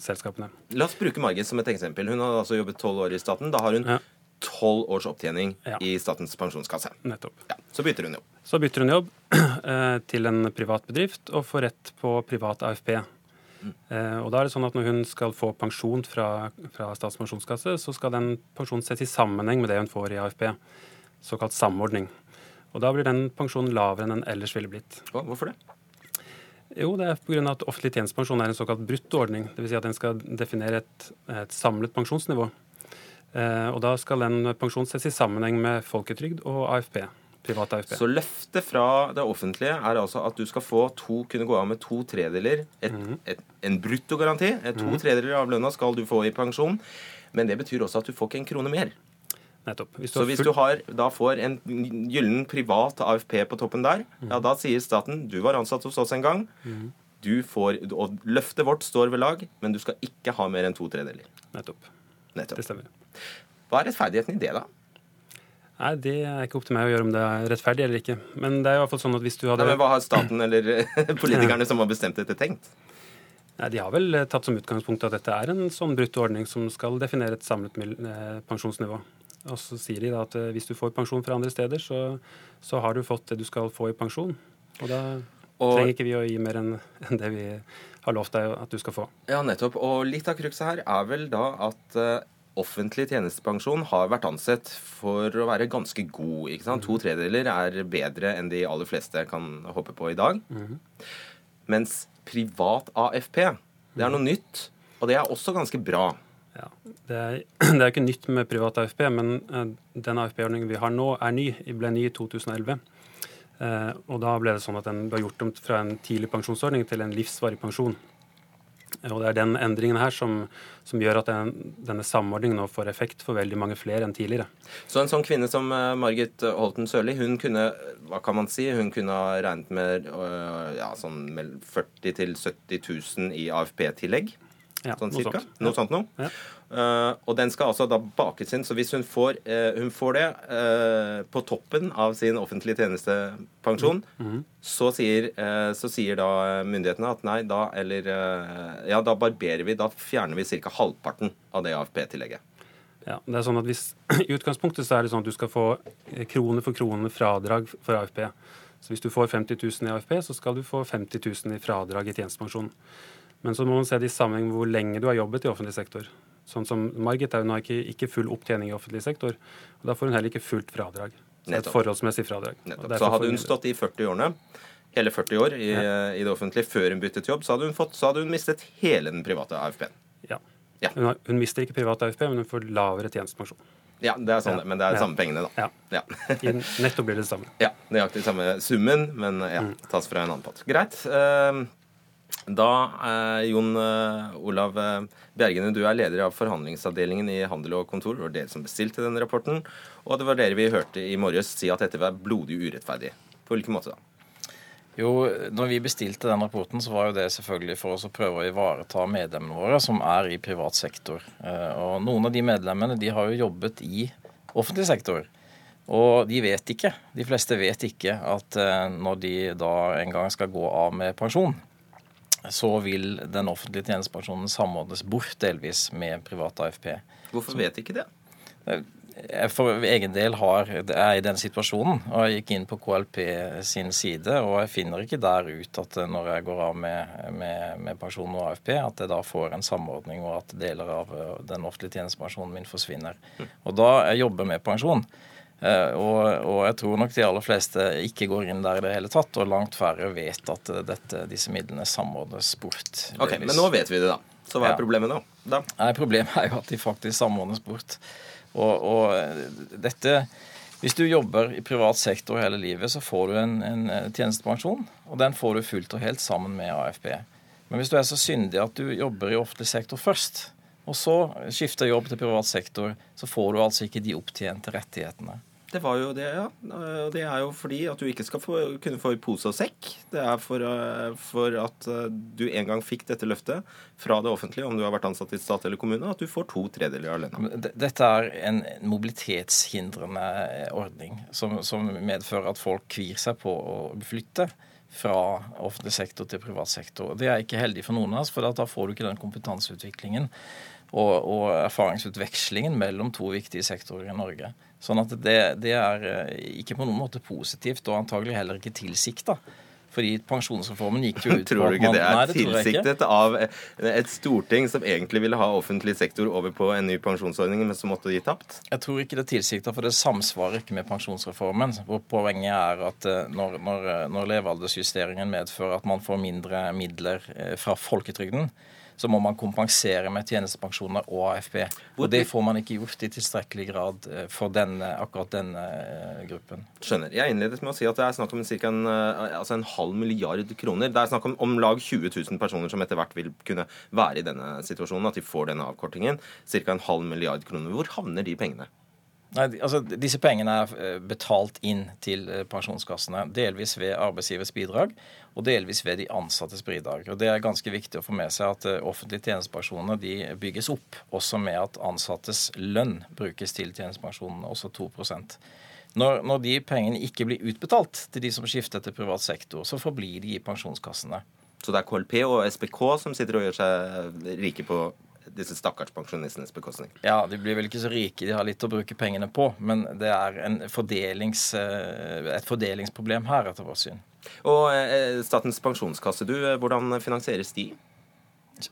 selskapene. La oss bruke Margit som et eksempel. Hun har altså jobbet tolv år i staten. Da har hun ja tolv års opptjening ja. i Statens pensjonskasse. Nettopp. Ja, så bytter hun jobb. Så bytter hun jobb eh, til en privat bedrift og får rett på privat AFP. Mm. Eh, og da er det sånn at Når hun skal få pensjon fra, fra Statens pensjonskasse, så skal den pensjonen ses i sammenheng med det hun får i AFP. Såkalt samordning. Og Da blir den pensjonen lavere enn den ellers ville blitt. Hva, hvorfor det? Jo, det er pga. at offentlig tjenestepensjon er en såkalt bruttoordning. Dvs. Si at den skal definere et, et samlet pensjonsnivå. Eh, og da skal den pensjonen ses i sammenheng med folketrygd og AFP. Privat AFP. Så løftet fra det offentlige er altså at du skal få to, kunne gå av med to tredeler, et, mm et, en bruttogaranti. To mm tredeler av lønna skal du få i pensjon. Men det betyr også at du får ikke en krone mer. Nettopp. Hvis så hvis du har, da får en gyllen privat AFP på toppen der, mm. ja, da sier staten du var ansatt hos oss en gang. Mm. Du får, og Løftet vårt står ved lag, men du skal ikke ha mer enn to tredeler. Nettopp. Nettopp. Det stemmer. Hva er rettferdigheten i det, da? Nei, Det er ikke opp til meg å gjøre om det er rettferdig eller ikke. Men det er i hvert fall sånn at hvis du hadde... Nei, men Hva har staten eller politikerne som har bestemt dette, tenkt? Nei, De har vel eh, tatt som utgangspunkt at dette er en sånn bruttoordning som skal definere et samlet eh, pensjonsnivå. Og så sier de da at eh, hvis du får pensjon fra andre steder, så, så har du fått det du skal få i pensjon. Og da og, trenger ikke vi å gi mer enn det vi har lovt deg at du skal få. Ja, nettopp. Og litt av krukset her er vel da at offentlig tjenestepensjon har vært ansett for å være ganske god. ikke sant? To tredeler er bedre enn de aller fleste kan håpe på i dag. Mm. Mens privat AFP, det er noe nytt, og det er også ganske bra. Ja, Det er, det er ikke nytt med privat AFP, men uh, den AFP-ordningen vi har nå, er ny. ble ny i 2011. Uh, eh, og da ble det sånn at den ble gjort om fra en tidlig pensjonsordning til en livsvarig pensjon. Og Det er den endringen her som, som gjør at den, denne samordningen nå får effekt for veldig mange flere enn tidligere. Så en sånn kvinne som uh, Margit Holten Sørli, hun kunne hva kan man si, hun kunne ha regnet med uh, ja, sånn 40 000-70 000 i AFP-tillegg? Ja, sånn noe cirka? Sånt. Noe sånt noe? Ja. Uh, og den skal altså da bakes inn. Så hvis hun får, uh, hun får det uh, på toppen av sin offentlige tjenestepensjon, mm. Mm. Så, sier, så, sier, da myndighetene at nei, da eller Ja, da barberer vi. Da fjerner vi ca. halvparten av det AFP-tillegget. Ja, det er sånn at hvis, I utgangspunktet så er det sånn at du skal få krone for krone fradrag for AFP. Så hvis du får 50 000 i AFP, så skal du få 50 000 i fradrag i tjenestepensjon. Men så må man se det i sammenheng med hvor lenge du har jobbet i offentlig sektor. Sånn som Margit hun har ikke, ikke full opptjening i offentlig sektor. og Da får hun heller ikke fullt fradrag. Så et forholdsmessig fradrag. Så hadde hun stått i 40 årene, hele 40 år i, ja. i det offentlige før hun byttet jobb, så hadde hun, fått, så hadde hun mistet hele den private AFP-en. Ja. ja. Hun, har, hun, mister ikke privat AFP, men hun får lavere tjenestepensjon. Ja, det er sånn, ja. men det er de samme pengene, da. Ja. Nettopp blir det det samme. Ja, nøyaktig samme summen, men ja, mm. tas fra en annen pott. Greit. Uh, da, eh, Jon eh, Olav eh, Bjergene, du er leder av forhandlingsavdelingen i Handel og Kontor. Det var dere som bestilte denne rapporten. Og det var dere vi hørte i morges si at dette var blodig urettferdig. På hvilken måte da? Jo, når vi bestilte den rapporten, så var jo det selvfølgelig for oss å prøve å ivareta medlemmene våre som er i privat sektor. Og noen av de medlemmene de har jo jobbet i offentlig sektor. Og de vet ikke, de fleste vet ikke at når de da en gang skal gå av med pensjon, så vil den offentlige tjenestepensjonen samordnes bort delvis med privat AFP. Hvorfor vet ikke det? Jeg for egen del har, er i den situasjonen. og Jeg gikk inn på KLP sin side, og jeg finner ikke der ut at når jeg går av med, med, med pensjon og AFP, at jeg da får en samordning, og at deler av den offentlige tjenestepensjonen min forsvinner. Mm. Og da jeg jobber med pensjon, og, og, jeg tror nok de aller fleste ikke går inn der i det hele tatt, og langt færre vet at eh, dette, disse midlene samordnes bort. Ok, Men nå vet vi det, da. Så hva er ja. problemet nå? Da? Nei, Problemet er jo at de faktisk samordnes bort. Og, og, eh, dette Hvis du jobber i privat sektor hele livet, så får du en, en tjenestepensjon, og den får du fullt og helt sammen med AFP. Men hvis du er så syndig at du jobber i offentlig sektor først, og så skifter jobb til privat sektor, så får du altså ikke de opptjente rettighetene. Det var jo det, ja. Og det er jo fordi at du ikke skal få, kunne få i pose og sekk. Det er for, eh, for, at eh, du en gang fikk dette løftet fra det offentlige, om du har vært ansatt i stat eller kommune, at du får to tredeler av lønna. Dette er en mobilitetshindrende ordning som, som medfører at folk kvir seg på å flytte fra offentlig sektor til privat sektor. Det er ikke heldig for noen av oss, for da får du ikke den kompetanseutviklingen og, og erfaringsutvekslingen mellom to viktige sektorer i Norge. Sånn at det, det, er eh, ikke på noen måte positivt, og antagelig heller ikke tilsikta. Fordi pensjonsreformen gikk jo ut på Tror du ikke det er nei, det tilsiktet av et storting som egentlig ville ha offentlig sektor over på en ny pensjonsordning, men som måtte gi tapt? Jeg tror ikke det er tilsikta, for det samsvarer ikke med pensjonsreformen. Hvor poenget er at eh, når, når, når levealdersjusteringen medfører at man får mindre midler eh, fra folketrygden, så må man kompensere med tjenestepensjoner og AFP. Og Det får man ikke gjort i tilstrekkelig grad eh, for denne, akkurat denne eh, gruppen. Skjønner. Jeg innledet med å si at det er snakk om ca. En, eh, altså en, halv milliard kroner. Det er snakk om om lag 20 000 personer som etter hvert vil kunne være i denne situasjonen, at de får denne avkortingen. Ca. en halv milliard kroner. Hvor havner de pengene? Nei, altså Disse pengene er betalt inn til pensjonskassene. Delvis ved arbeidsgivers bidrag, og delvis ved de ansattes bidrag. Og Det er ganske viktig å få med seg at eh, offentlige tjenestepensjoner de bygges opp også med at ansattes lønn brukes til tjenestepensjonene, også 2% når, når de pengene ikke blir utbetalt til de som skifter til privat sektor, så forblir de i pensjonskassene. Så det er KLP og SPK som sitter og gjør seg rike på disse stakkars pensjonistenes bekostning. Ja, de blir vel ikke så rike, de har litt å bruke pengene på. Men det er fordelings, eh, et fordelingsproblem her, etter vårt syn. Og eh, Statens pensjonskasse, du, eh, hvordan finansieres de?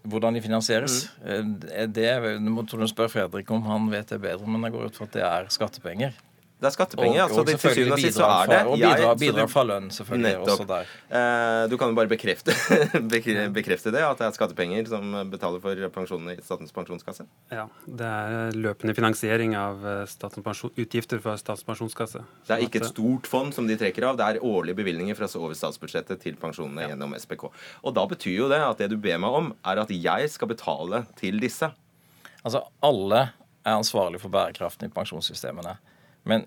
Hvordan de finansieres? Mm. Det, det må du spørre Fredrik om, han vet det bedre. Men jeg går ut fra at det er skattepenger. Det er skattepenger. Og, altså, og til syvende og sist så er det Og bidrag, bidrag fra lønn, selvfølgelig. Nettopp. også der. Eh, du kan jo bare bekrefte, bekrefte, det, at det er skattepenger som betaler for pensjonene i Statens pensjonskasse? Ja, det er løpende finansiering av eh, utgifter fra Statens pensjonskasse. Det er ikke et stort fond som de trekker av, det er årlige bevilgninger fra over statsbudsjettet til pensjonene ja. gjennom SPK. Og da betyr jo det at det du ber meg om, er at jeg skal betale til disse. Altså, alle er ansvarlig for bærekraften i pensjonssystemene. Men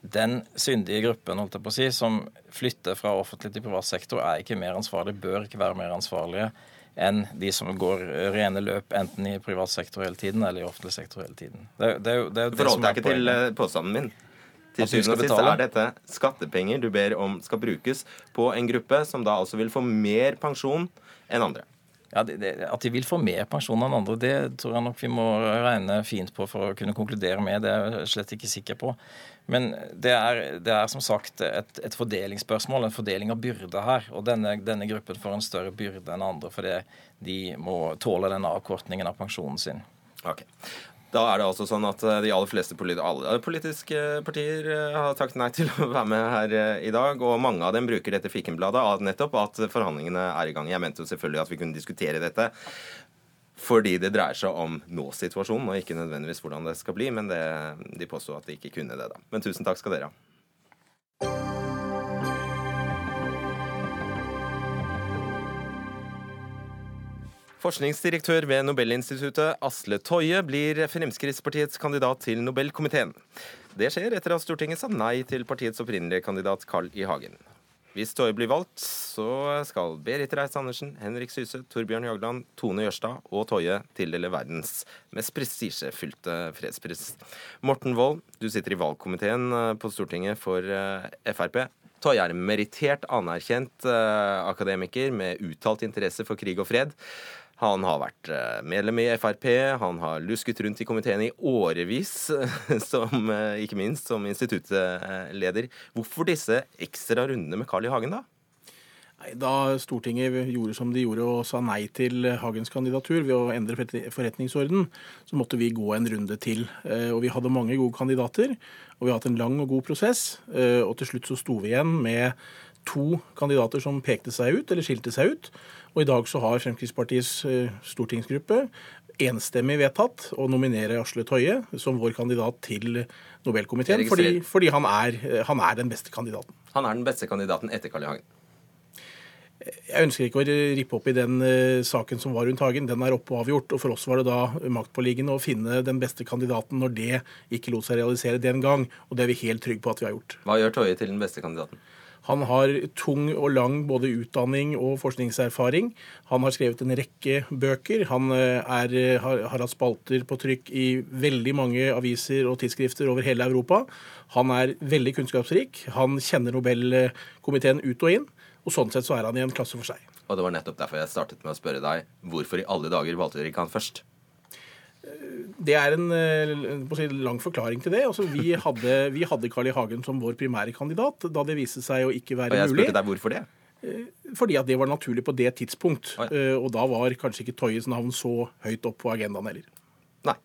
den syndige gruppen holdt jeg på å si, som flytter fra offentlig til privat sektor, er ikke mer ansvarlig, bør ikke være mer ansvarlige enn de som går rene løp enten i privat sektor hele tiden eller i offentlig sektor hele tiden. Det, det, det, det Forholdt deg ikke til eh, påstanden min. Til syvende og sist er dette skattepenger du ber om skal brukes på en gruppe som da altså vil få mer pensjon enn andre. Ja, det, det, At de vil få mer pensjon enn andre, det tror jeg nok vi må regne fint på for å kunne konkludere med. Det er jeg slett ikke sikker på. Men det er, det er som sagt et, et, fordelingsspørsmål, en fordeling av byrde her. Og denne, denne, gruppen får en større byrde enn andre fordi de må tåle denne avkortningen av pensjonen sin. Ok. Da er det altså sånn at eh, de aller fleste politi alle politiske partier eh, har takket nei til å være med her eh, i dag. Og mange av dem bruker dette fikenbladet av nettopp at forhandlingene er i gang. Jeg mente jo selvfølgelig at vi kunne diskutere dette fordi det dreier seg om nå-situasjonen, og ikke nødvendigvis hvordan det skal bli. Men det, de påsto at de ikke kunne det, da. Men tusen takk skal dere ha. Forskningsdirektør ved Nobelinstituttet, Asle Toje, blir Fremskrittspartiets kandidat til Nobelkomiteen. Det skjer etter at Stortinget sa nei til partiets opprinnelige kandidat Carl I. Hagen. Hvis Toje blir valgt, så skal Berit Reiss-Andersen, Henrik Syse, Torbjørn Jagland, Tone Jørstad og Toje tildele verdens mest prestisjefylte fredspris. Morten Wold, du sitter i valgkomiteen eh, på Stortinget for eh, Frp. Toje er en merittert, anerkjent eh, akademiker med uttalt interesse for krig og fred. Han har vært eh, medlem i Frp, han har lusket rundt i komiteen i årevis, som, eh, ikke minst som instituttleder. Hvorfor disse ekstra rundene med Carl I. Hagen, da? Da Stortinget gjorde som de gjorde og sa nei til Hagens kandidatur ved å endre forretningsorden, så måtte vi gå en runde til. Eh, og vi hadde mange gode kandidater, og vi har hatt en lang og god prosess. Og til slutt så sto vi igjen med to kandidater som pekte seg ut, eller skilte seg ut. Og i dag så har Fremskrittspartiets eh, stortingsgruppe enstemmig vedtatt å nominere Asle Tøye som vår kandidat til Nobelkomiteen, fordi, fordi han, er, eh, han, er, den beste kandidaten. Han er den beste kandidaten etter Carl I. Hagen? Jeg ønsker ikke å rippe opp i den uh, saken som var rundt Hagen. Den er oppe og avgjort. og For oss var det da maktpåliggende å finne den beste kandidaten når det ikke lot seg realisere den gang. Og det er vi helt trygge på at vi har gjort. Hva gjør Tøye til den beste kandidaten? Han har tung og lang både utdanning og forskningserfaring. Han har skrevet en rekke bøker. Han eh, er, har, har, hatt spalter på trykk i veldig mange aviser og tidsskrifter over hele Europa. Han er veldig kunnskapsrik. Han kjenner Nobelkomiteen ut og inn. Og sånn sett så er han i en klasse for seg. Og det var nettopp derfor jeg startet med å spørre deg hvorfor i alle dager valgte dere ikke han først? Det er en, en si, lang forklaring til det. Altså, vi, hadde, vi hadde Carl I. Hagen som vår primære kandidat da det viste seg å ikke være mulig. Og jeg spurte deg hvorfor det? Eh, fordi at det var naturlig på det tidspunkt. Eh, og da var kanskje ikke Toyes navn så høyt opp på agendaen heller. Nei.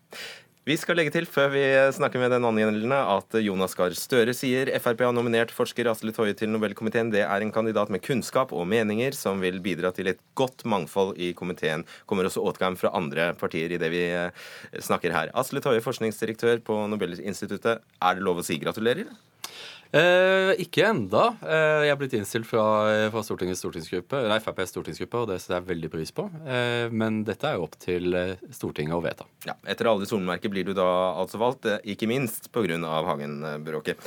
Vi skal legge til før vi snakker med den angjeldende at Jonas Gahr Støre sier Frp har nominert forsker Asle Toje til Nobelkomiteen. Det er en kandidat med kunnskap og meninger som vil bidra til et godt mangfold i komiteen. Kommer også åtgang fra andre partier i det vi eh, snakker her. Asle Toje, forskningsdirektør på Nobelinstituttet. Er det lov å si gratulerer? Eh, ikke enda. Eh, jeg er blitt innstilt fra, fra Stortingets stortingsgruppe, nei, FrPs stortingsgruppe, og det setter jeg veldig pris på. Eh, men dette er jo opp til eh, Stortinget å vedta. Ja, etter alle solmerker blir du da altså valgt, eh, ikke minst pga. Hagen-bråket.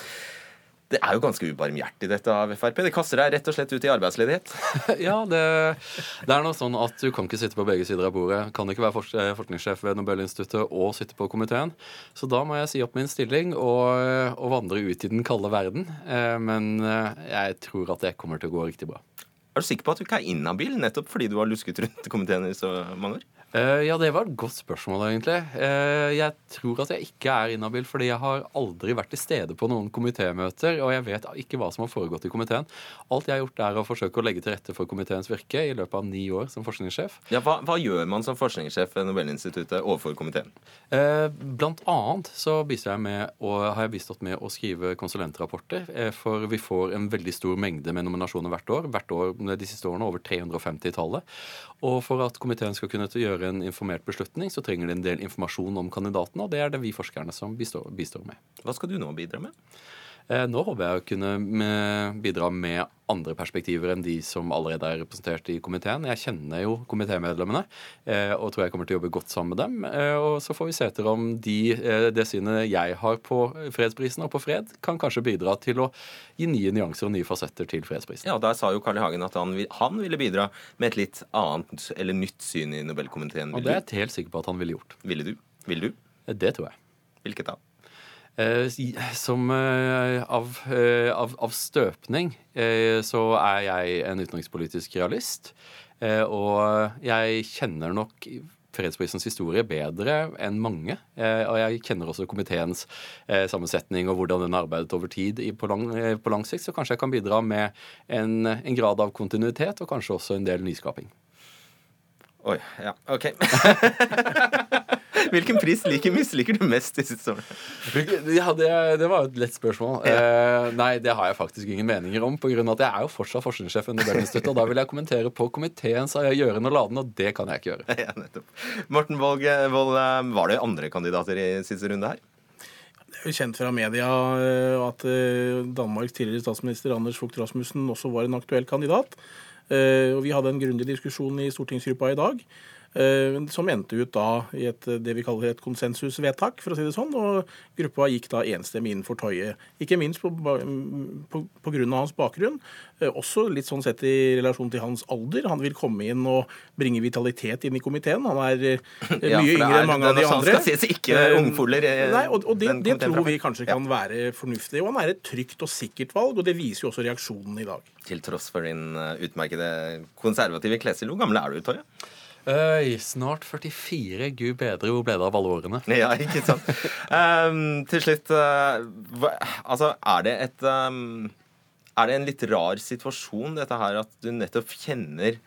Det er jo ganske ubarmhjertig, dette av Frp. Det kaster deg rett og slett ut i arbeidsledighet. ja, det, det, er noe sånn at du kan ikke sitte på begge sider av bordet. Kan ikke være eh, forskningssjef ved Nobelinstituttet og sitte på komiteen. Så da må jeg si opp min stilling og, og vandre ut i den kalde verden. Eh, men eh, jeg tror at det kommer til å gå riktig bra. Er du sikker på at du ikke er inhabil nettopp fordi du har lusket rundt komiteen i så mange år? Uh, ja, det var et godt spørsmål, egentlig. Uh, jeg tror at jeg ikke er inhabil, fordi jeg har aldri vært til stede på noen komitémøter, og jeg vet ikke hva som har foregått i komiteen. Alt jeg har gjort, er å forsøke å legge til rette for komiteens virke i løpet av ni år som forskningssjef. Ja, hva, hva gjør man som forskningssjef ved Nobelinstituttet overfor komiteen? Uh, blant annet så jeg med, har jeg bistått med å skrive konsulentrapporter, for vi får en veldig stor mengde med nominasjoner hvert år. Hvert år de siste årene over 350-tallet. Og for at komiteen skal kunne gjøre en informert beslutning, så trenger de en del informasjon om kandidatene, og det er det vi forskerne som bistår, bistår med. Hva skal du nå bidra med? Eh, nå håper jeg å kunne bidra med andre perspektiver enn de som allerede er representert i komiteen. Jeg kjenner jo komitémedlemmene eh, og tror jeg kommer til å jobbe godt sammen med dem. Eh, og så får vi se etter om de, det synet jeg har på fredsprisen og på fred, kan kanskje bidra til å gi nye nyanser og nye fasetter til fredsprisen. Ja, Der sa jo Carl I. Hagen at han, han, ville bidra med et litt annet eller nytt syn i Nobelkomiteen. Og det er jeg helt sikker på at han ville gjort. Ville du? Vil du? Det tror jeg. Hvilket da? Eh, som eh, av, eh, av, av, støpning så er jeg en utenrikspolitisk realist. Og jeg kjenner nok fredsprisens historie bedre enn mange. Og jeg kjenner også komiteens sammensetning og hvordan den har arbeidet over tid på lang, på lang, sikt. Så kanskje jeg kan bidra med en, en grad av kontinuitet og kanskje også en del nyskaping. Oi. Ja, OK. Hvilken pris liker misliker du mest i sitt årene? Ja, det, det, var jo et lett spørsmål. Ja. Eh, nei, det har jeg faktisk ingen meninger om. På grunn av at jeg er jo fortsatt forskningssjef under Nobelinstituttet, og da vil jeg kommentere på komiteens gjøren og laden, og det kan jeg ikke gjøre. Ja, nettopp. Morten Wold, eh, var det andre kandidater i siste runde her? Er kjent fra media eh, at eh, Danmarks tidligere statsminister Anders Fogh Rasmussen også var en aktuell kandidat. Og Vi hadde en grundig diskusjon i stortingsgruppa i dag. Eh, som endte ut da i et, det vi kaller et konsensusvedtak, for å si det sånn. Og gruppa gikk da enstemmig inn for Toje. Ikke minst på, på, på grunn av hans bakgrunn. Eh, også litt sånn sett i relasjon til hans alder. Han vil komme inn og bringe vitalitet inn i komiteen. Han er eh, mye ja, yngre enn mange av de andre. Skal ses, ikke ungfoler. Nei, og, og det, det tror vi kanskje kan være fornuftig. Og han er et trygt og sikkert valg, og det viser jo også reaksjonen i dag. Til tross for din utmerkede konservative klesstil. Hvor gammel er du, Toje? Øy, snart 44. Gud bedre hvor ble det av alle årene? Ja, ikke sant. um, til slutt, uh, hva, altså, er det et um, Er det en litt rar situasjon, dette her, at du nettopp kjenner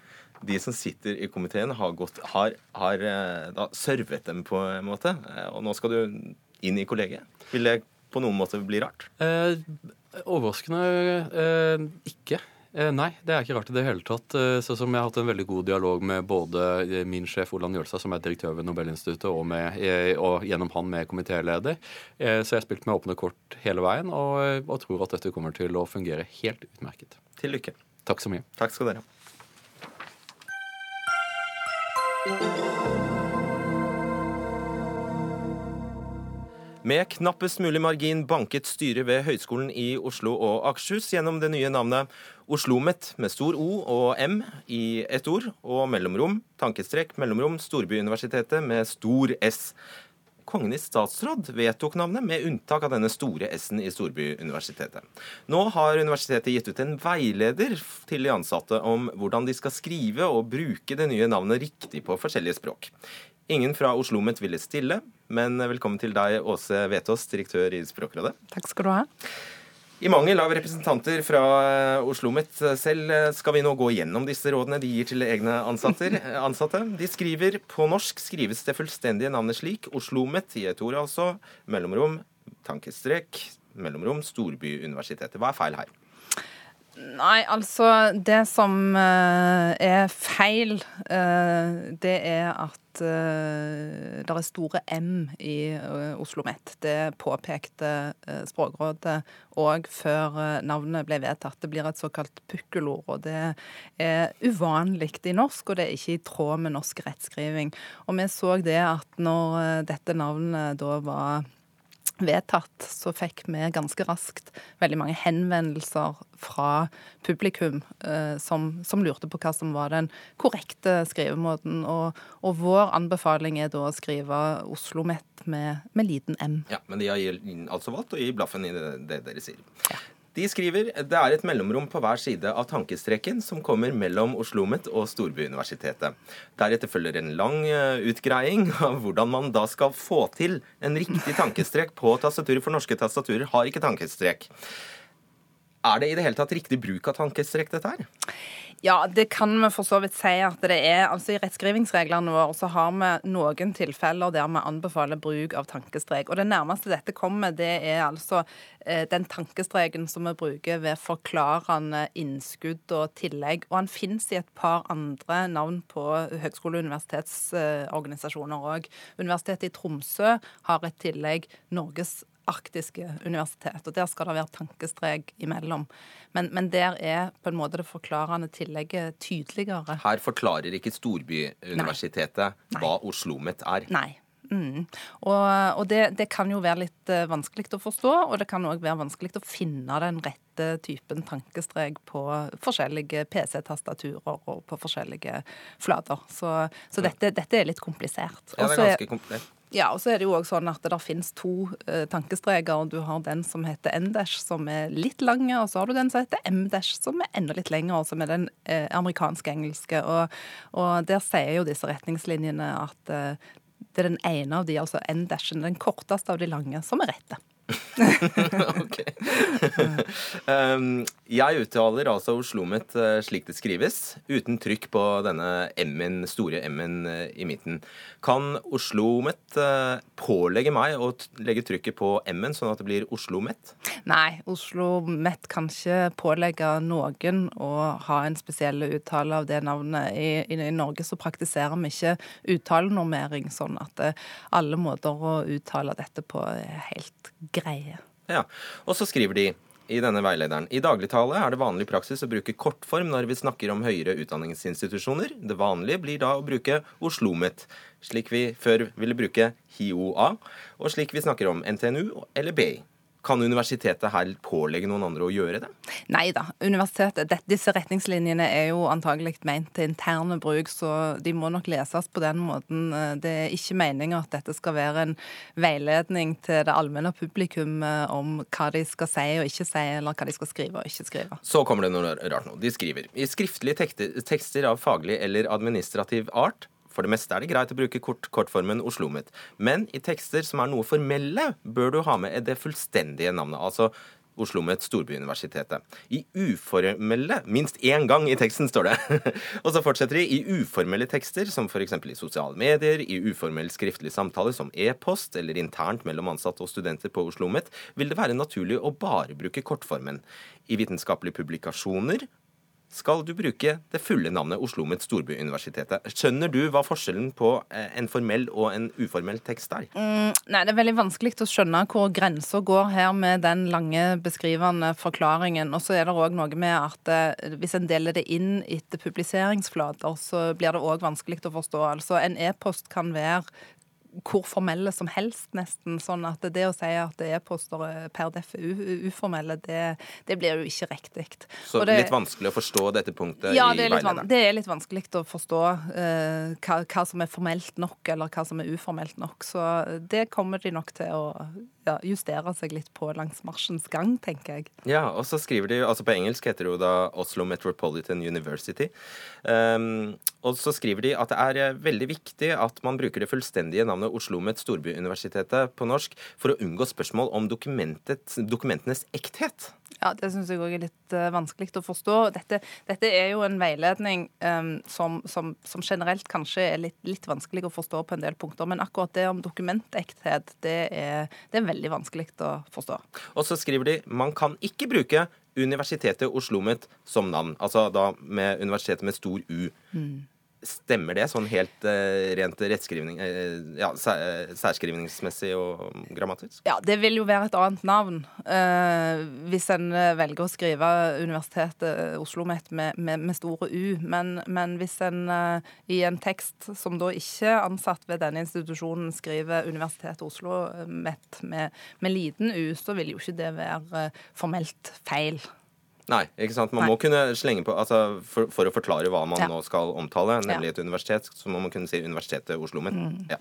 de som sitter i komiteen, har, gått, har, har uh, da, servet dem på en måte, uh, og nå skal du inn i kollegiet? Vil det på noen måte bli rart? overraskende ikke. Eh, nei, det er ikke rart i det hele tatt. Eh, så som Jeg har hatt en veldig god dialog med både eh, min sjef Olan Jølstad, som er direktør ved Nobelinstituttet, og, med, og gjennom han med komitéleder. Så jeg har spilt med åpne kort hele veien, og, og tror at dette kommer til å fungere helt utmerket. Til lykke. Takk så mye. Takk skal dere ha. Med knappest mulig margin banket styret ved Høgskolen i Oslo og Akershus gjennom det nye navnet OsloMet med stor O og M i ett ord, og mellomrom, tankestrek, mellomrom, Storbyuniversitetet med stor S. Kongen i statsråd vedtok navnet, med unntak av denne store S-en i Storbyuniversitetet. Nå har universitetet gitt ut en veileder til de ansatte om hvordan de skal skrive og bruke det nye navnet riktig på forskjellige språk. Ingen fra Oslo OsloMet ville stille, men velkommen til deg, Åse Vetås, direktør i Språkrådet. Takk skal du ha. I mangel av representanter fra Oslo OsloMet selv skal vi nå gå gjennom disse rådene de gir til egne ansatte. De skriver på norsk skrives det fullstendige navnet slik. Oslo OsloMet i et ord altså. Mellomrom, tankestrek, mellomrom, Storbyuniversitetet. Hva er feil her? Nei, altså Det som uh, er feil, uh, det er at uh, det er store M i Oslo OsloMet. Det påpekte Språkrådet òg før navnet ble vedtatt. Det blir et såkalt pukkelord. og Det er uvanlig i norsk, og det er ikke i tråd med norsk rettskriving. Og vi så det at når dette navnet da var vedtatt, så fikk vi ganske raskt veldig mange henvendelser fra publikum eh, som, som, lurte på hva som var den korrekte skrivemåten. Og, og vår anbefaling er da å skrive Oslo Met med, med liten m. Ja, Men de har altså valgt å gi blaffen i det, det dere sier. Ja. De skriver det er et mellomrom på hver side av tankestreken som kommer mellom OsloMet og Storbyuniversitetet. Deretter følger en lang eh, utgreiing av hvordan man da skal få til en riktig tankestrek på tastaturet, for norske tastaturer har ikke tankestrek. Er det i det hele tatt riktig bruk av tankestrekk, dette her? Ja, det kan vi for så vidt si at det er. Altså I rettskrivingsreglene våre så har vi noen tilfeller der vi anbefaler bruk av tankestrek. Og det nærmeste dette kommer, det er altså eh, den tankestreken som vi bruker ved forklarende innskudd og tillegg. Og han finnes i et par andre navn på høgskole- og universitetsorganisasjoner òg. Universitetet i Tromsø har et tillegg. Norges arktiske universitet. og Der skal det være tankestrek imellom. Men, men, der er på en måte det forklarende tillegget tydeligere. Her forklarer ikke Storbyuniversitetet Nei. hva OsloMet er? Nei. Mm. Og, og det, det, kan jo være litt uh, vanskelig å forstå, og det kan òg være vanskelig å finne den rette typen tankestrek på forskjellige PC-tastaturer og på forskjellige flater. Så, så dette, dette, er litt komplisert. Ja, det er ganske komplisert. Ja, og så er det jo også sånn at det finnes to uh, tankestreker. Du har den som heter N-dash, som er litt lange, og så har du den som heter M-dash, som er enda litt lengre, som er den uh, amerikansk-engelske. Og, og, der sier jo disse retningslinjene at uh, det er den ene av de, altså N-dashen, den korteste av de lange, som er rette. ok. um, jeg uttaler altså Oslomet uh, slik det skrives, uten trykk på denne M-en, store M-en uh, i midten. Kan Oslomet uh, pålegge meg å legge trykket på M-en, sånn at det blir Oslomet? Nei, Oslomet kan ikke pålegge noen å ha en spesiell uttale av det navnet. I, i, I, Norge så praktiserer vi ikke uttalenormering, sånn at alle måter å uttale dette på er helt greie. Ja, Og så skriver de i denne veilederen. I dagligtale er det vanlig praksis å bruke kortform når vi snakker om høyere utdanningsinstitusjoner. Det vanlige blir da å bruke Oslomet, slik vi før ville bruke HiOA, og slik vi snakker om NTNU eller BI. Kan universitetet her pålegge noen andre å gjøre det? Nei da. Universitetet, disse retningslinjene er jo antagelig ment til interne bruk, så de må nok leses på den måten. Det er ikke meninga at dette skal være en veiledning til det allmenne publikum eh, om hva de skal si og ikke si, eller hva de skal skrive og ikke skrive. Så kommer det noe rart nå. De skriver i skriftlige tekster av faglig eller administrativ art for det meste er det greit å bruke kort, kortformen Oslomet. Men i tekster som er noe formelle, bør du ha med det fullstendige navnet. altså Oslomet Storbyuniversitetet. I uformelle Minst én gang i teksten står det. og så fortsetter de. I uformelle tekster, som f.eks. i sosiale medier, i uformell skriftlig samtale som e-post eller internt mellom ansatte og studenter på Oslomet, vil det være naturlig å bare bruke kortformen. I vitenskapelige publikasjoner skal du bruke det fulle navnet Oslo Met Storbyuniversitetet. Skjønner du hva forskjellen på eh, en formell og en uformell tekst er? Mm, nei, Det er veldig vanskelig å skjønne hvor grensa går her med den lange beskrivende forklaringen. Og så er det òg noe med at eh, hvis en deler det inn etter publiseringsflater, så blir det òg vanskelig å forstå. Altså En e-post kan være hvor formelle som helst, nesten. Sånn at det å si at e-poster per def er uformelle, det, det, blir jo ikke riktig. Så det, litt vanskelig å forstå dette punktet ja, i veilederen? Det er litt vanskelig å forstå uh, hva, hva, som er formelt nok, eller hva som er uformelt nok. Så det kommer de nok til å ja, justere seg litt på langs marsjens gang, tenker jeg. Ja, og så skriver de, altså på engelsk heter det jo da Oslo Metropolitan University. Um, og så skriver de at det er eh, veldig viktig at man bruker det fullstendige navnet Oslo Met Storbyuniversitetet på norsk for å unngå spørsmål om dokumentenes ekthet. Ja, Det syns jeg òg er litt uh, vanskelig å forstå. Dette, dette, er jo en veiledning um, som, som, som, generelt kanskje er litt, litt, vanskelig å forstå på en del punkter. Men akkurat det om dokumentekthet, det er, det er veldig vanskelig å forstå. Og så skriver de man kan ikke bruke Universitetet Oslomet som navn. Altså da med universitetet med stor U. Mm. Stemmer det, sånn helt uh, rent rettskrivning uh, ja, eh, særskrivningsmessig og grammatisk? Ja, det vil jo være et annet navn uh, hvis en velger å skrive Universitetet Oslo med, med, med store U. Men, men hvis en i en tekst som da ikke er ansatt ved denne institusjonen, skriver Universitetet Oslo med, med liten U, så vil jo ikke det være formelt feil. Nei, ikke sant. Man Nei. må kunne slenge på altså for, for, å forklare hva man ja. nå skal omtale, nemlig et universitet, så må man kunne si Universitetet Oslo-Met. Mm. Ja.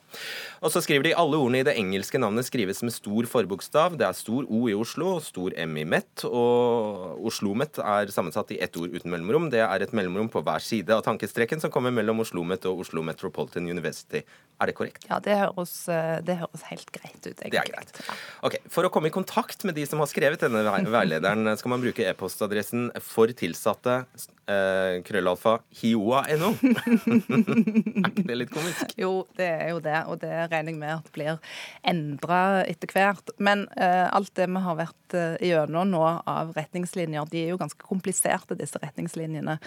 Og så skriver de alle ordene i det engelske navnet skrives med stor forbokstav. Det er stor O i Oslo stor M i Met, og Oslo-Met er sammensatt i ett ord uten mellomrom. Det er et mellomrom på hver side av tankestreken som kommer mellom Oslo-Met og Oslo Metropolitan University. Er det korrekt? Ja, det høres, eh, det høres helt greit ut. Egentlig. Det er greit. Ok, For å komme i kontakt med de som har skrevet denne veilederen, skal man bruke e-postadressen for tilsatte eh, krøllalfa hioa.no. er ikke det litt komisk? Jo, det er jo det, og det regner jeg med at blir endra etter hvert. Men uh, alt det vi har vært eh, gjennom nå av retningslinjer, de er jo ganske kompliserte, disse retningslinjene.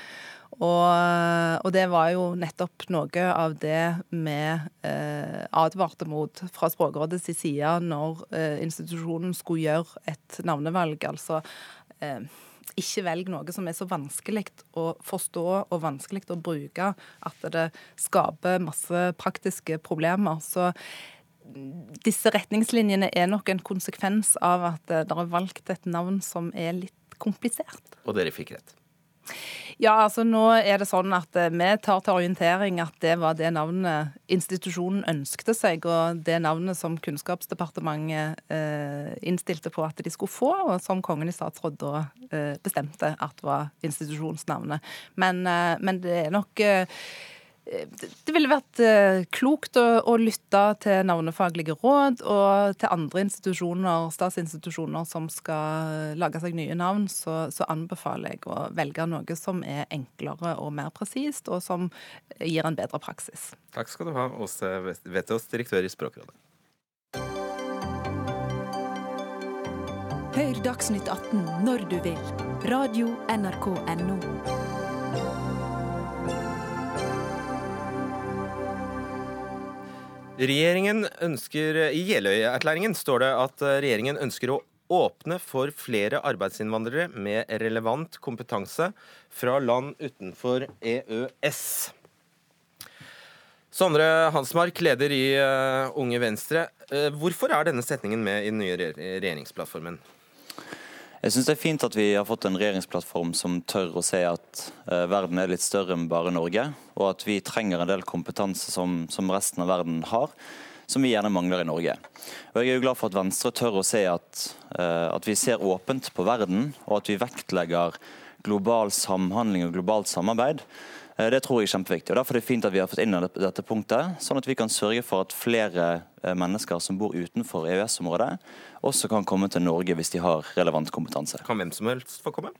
Og, og, det var jo nettopp noe av det vi advarte mot fra Språkrådets side når institusjonen skulle gjøre et navnevalg. Altså ikke velg noe som er så vanskelig å forstå og vanskelig å bruke at det skaper masse praktiske problemer. Så disse retningslinjene er nok en konsekvens av at dere har valgt et navn som er litt komplisert. Og dere fikk rett. Ja, altså nå er det sånn at eh, vi tar til orientering at det var det navnet institusjonen ønskte seg, og det navnet som Kunnskapsdepartementet eh, innstilte på at de skulle få, og som Kongen i statsråd da eh, bestemte at var institusjonsnavnet. Men, men det er nok det ville vært eh, klokt å, å, lytte til navnefaglige råd, og til andre institusjoner, statsinstitusjoner som skal lage seg nye navn, så, så, anbefaler jeg å velge noe som er enklere og mer presist, og som gir en bedre praksis. Takk skal du ha, Åse Vetås, direktør i Språkrådet. Hør Dagsnytt 18 når du vil. Radio NRK Radio.nrk.no. Regjeringen ønsker, I Jeløya-erklæringen står det at regjeringen ønsker å åpne for flere arbeidsinnvandrere med relevant kompetanse fra land utenfor EØS. Sondre Hansmark, leder i uh, Unge Venstre. Uh, hvorfor er denne setningen med i den nye regjeringsplattformen? Jeg syns det er fint at vi har fått en regjeringsplattform som tør å se at uh, verden er litt større enn bare Norge, og at vi trenger en del kompetanse som, som, resten av verden har, som vi gjerne mangler i Norge. Og Jeg er jo glad for at Venstre tør å se at, uh, at vi ser åpent på verden, og at vi vektlegger global samhandling og globalt samarbeid. Eh, det tror jeg er kjempeviktig. og Derfor er det fint at vi har fått inn dette punktet, sånn at vi kan sørge for at flere eh, mennesker som bor utenfor EØS-området, også kan komme til Norge hvis de har relevant kompetanse. Kan hvem som helst få komme?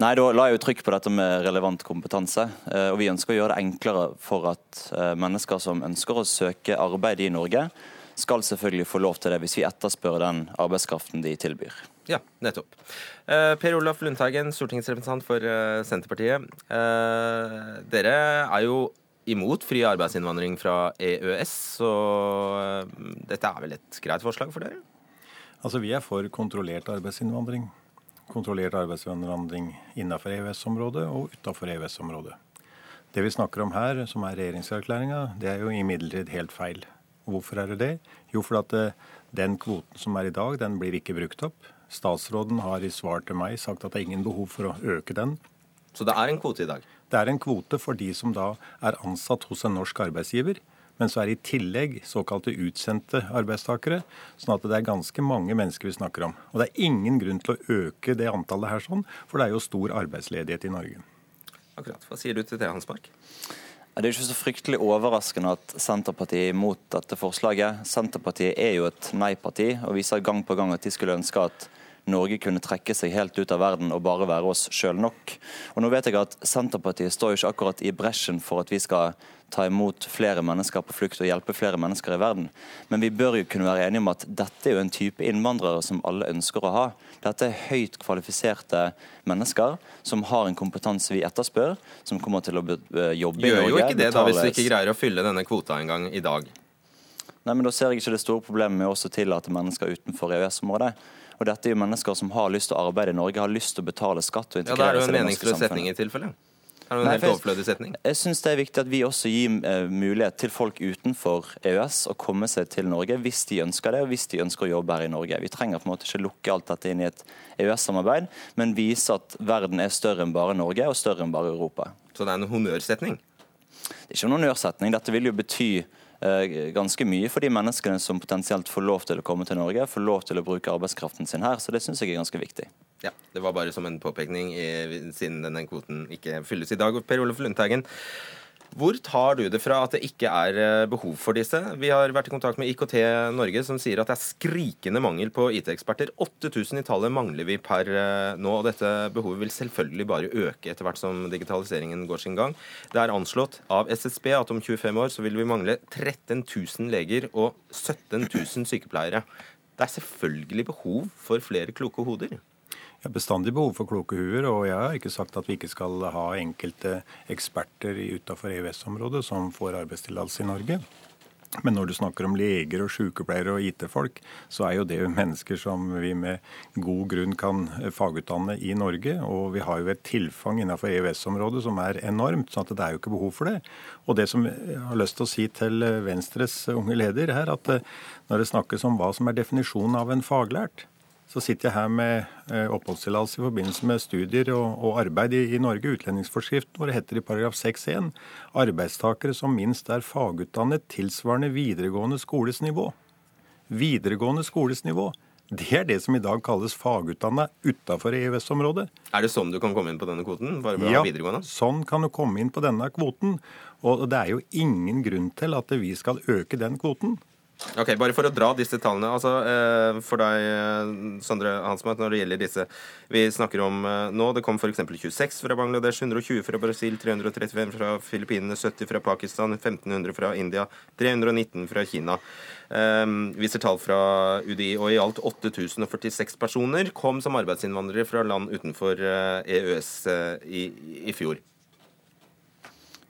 Nei, Da la jeg jo trykk på dette med relevant kompetanse. Eh, og Vi ønsker å gjøre det enklere for at mennesker som ønsker å søke arbeid i Norge, skal selvfølgelig få lov til det hvis vi etterspør den arbeidskraften de tilbyr. Ja, nettopp. Eh, per Olaf Lundteigen, stortingsrepresentant for eh, Senterpartiet. Eh, dere er jo imot fri arbeidsinnvandring fra EØS, så dette er vel et greit forslag for dere? Altså, Vi er for kontrollert arbeidsinnvandring. Kontrollert arbeidsinnvandring innenfor EØS-området og utenfor EØS-området. Det vi snakker om her, som er regjeringserklæringa, det er jo imidlertid helt feil. Hvorfor er det det? Jo, fordi at den kvoten som er i dag, den blir ikke brukt opp. Statsråden har i svar til meg sagt at det er ingen behov for å øke den. Så det er en kvote i dag? Det er en kvote for de som da er ansatt hos en norsk arbeidsgiver. Men så er det i tillegg såkalte utsendte arbeidstakere. Sånn at det er ganske mange mennesker vi snakker om. Og det er ingen grunn til å øke det antallet her sånn, for det er jo stor arbeidsledighet i Norge. Akkurat. Hva sier du til det, Hans Mark? Det er ikke så fryktelig overraskende at Senterpartiet er imot dette forslaget. Senterpartiet er jo et nei-parti og viser gang på gang at de skulle ønske at Norge kunne trekke seg helt ut av verden og bare være oss sjøl nok. Og nå vet jeg at Senterpartiet står jo ikke akkurat i bresjen for at vi skal ta imot flere mennesker på flukt og hjelpe flere mennesker i verden. Men vi bør jo kunne være enige om at dette er jo en type innvandrere som alle ønsker å ha. Dette er høyt kvalifiserte mennesker som har en kompetanse vi etterspør, som kommer til å jobbe i Norge. Gjør jo ikke det da, hvis vi ikke greier å fylle denne kvota engang i dag? Nei, men Da ser jeg ikke det store problemet med å tillate mennesker utenfor EØS-området. Og dette er jo mennesker som har lyst til å arbeide i Norge, har lyst til å betale skatt og integrere seg i det norske samfunnet. Ja, Da er det jo en meningsløs setning i tilfelle. Er det en helt overflødig setning? Jeg syns det er viktig at vi også gir uh, mulighet til folk utenfor EØS å komme seg til Norge hvis de ønsker det, og hvis de ønsker å jobbe her i Norge. Vi trenger på en måte ikke lukke alt dette inn i et EØS-samarbeid, men vise at verden er større enn bare Norge og større enn bare Europa. Så det er en honnørsetning? Det er ikke en honnørsetning. Dette vil jo bety Eh, ganske mye for de menneskene som potensielt får lov til å komme til Norge, får lov til å bruke arbeidskraften sin her. Så det syns jeg er ganske viktig. Ja, Det var bare som en påpekning, siden denne kvoten ikke fylles i dag. Per-Olof Lundteigen, hvor tar du det fra at det ikke er eh, behov for disse? Vi har vært i kontakt med IKT Norge, som sier at det er skrikende mangel på IT-eksperter. 8000 i tallet mangler vi per eh, nå, og dette behovet vil selvfølgelig bare øke etter hvert som digitaliseringen går sin gang. Det er anslått av SSB at om 25 år så vil vi mangle 13 000 leger og 17 000 sykepleiere. Det er selvfølgelig behov for flere kloke hoder. Jeg har bestandig behov for kloke huer, og jeg har ikke sagt at vi ikke skal ha enkelte eksperter utenfor EØS-området som får arbeidstillatelse i Norge. Men når du snakker om leger og sykepleiere og IT-folk, så er jo det mennesker som vi med god grunn kan fagutdanne i Norge. Og vi har jo et tilfang innenfor EØS-området som er enormt, så det er jo ikke behov for det. Og det som jeg har lyst til å si til Venstres unge leder her, at når det snakkes om hva som er definisjonen av en faglært, så sitter jeg her med eh, oppholdstillatelse i forbindelse med studier og, og arbeid i, i, Norge. Utlendingsforskriften hvor det heter i paragraf 6-1 arbeidstakere som minst er fagutdannet tilsvarende videregående skoles nivå. Videregående skoles nivå. det er det som i dag kalles fagutdanna utafor EØS-området. Er det sånn du kan komme inn på denne kvoten? Ja, videregående? sånn kan du komme inn på denne kvoten. Og det er jo ingen grunn til at vi skal øke den kvoten. Ok, Bare for å dra disse tallene. altså eh, For deg, eh, Sondre Hansmark, når det gjelder disse vi snakker om eh, nå, det kom f.eks. 26 fra Bangladesh, 120 fra Brasil, 335 fra Filippinene, 70 fra Pakistan, 1500 fra India, 319 fra Kina. Eh, viser tall fra UDI. Og i alt 8046 personer kom som arbeidsinnvandrere fra land utenfor EØS eh, i, i fjor.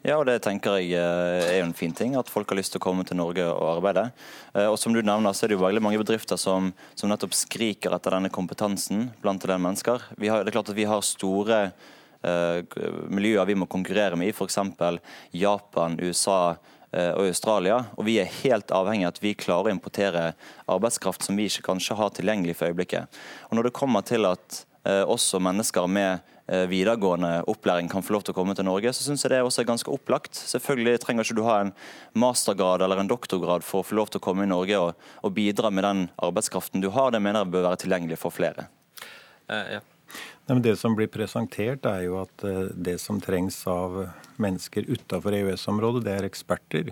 Ja, og det tenker jeg eh, er jo en fin ting, at folk har lyst til å komme til Norge og arbeide. Eh, Og som du nevner, så er det jo veldig mange bedrifter som, som nettopp skriker etter denne kompetansen blant en del mennesker. Har, det er klart at vi har store eh, miljøer vi må konkurrere med i, f.eks. Japan, USA eh, og Australia. Og vi er helt avhengig av at vi klarer å importere arbeidskraft som vi ikke kanskje har tilgjengelig for øyeblikket. Og når det kommer til at eh, også mennesker med videregående opplæring kan få lov til å komme til Norge, så syns jeg det også er ganske opplagt. Selvfølgelig trenger ikke du ha en mastergrad eller en doktorgrad for å få lov til å komme i Norge og, og bidra med den arbeidskraften du har. Det mener jeg bør være tilgjengelig for flere. Uh, ja. Nei, men det som blir presentert, er jo at eh, det som trengs av mennesker utafor EØS-området, det er eksperter.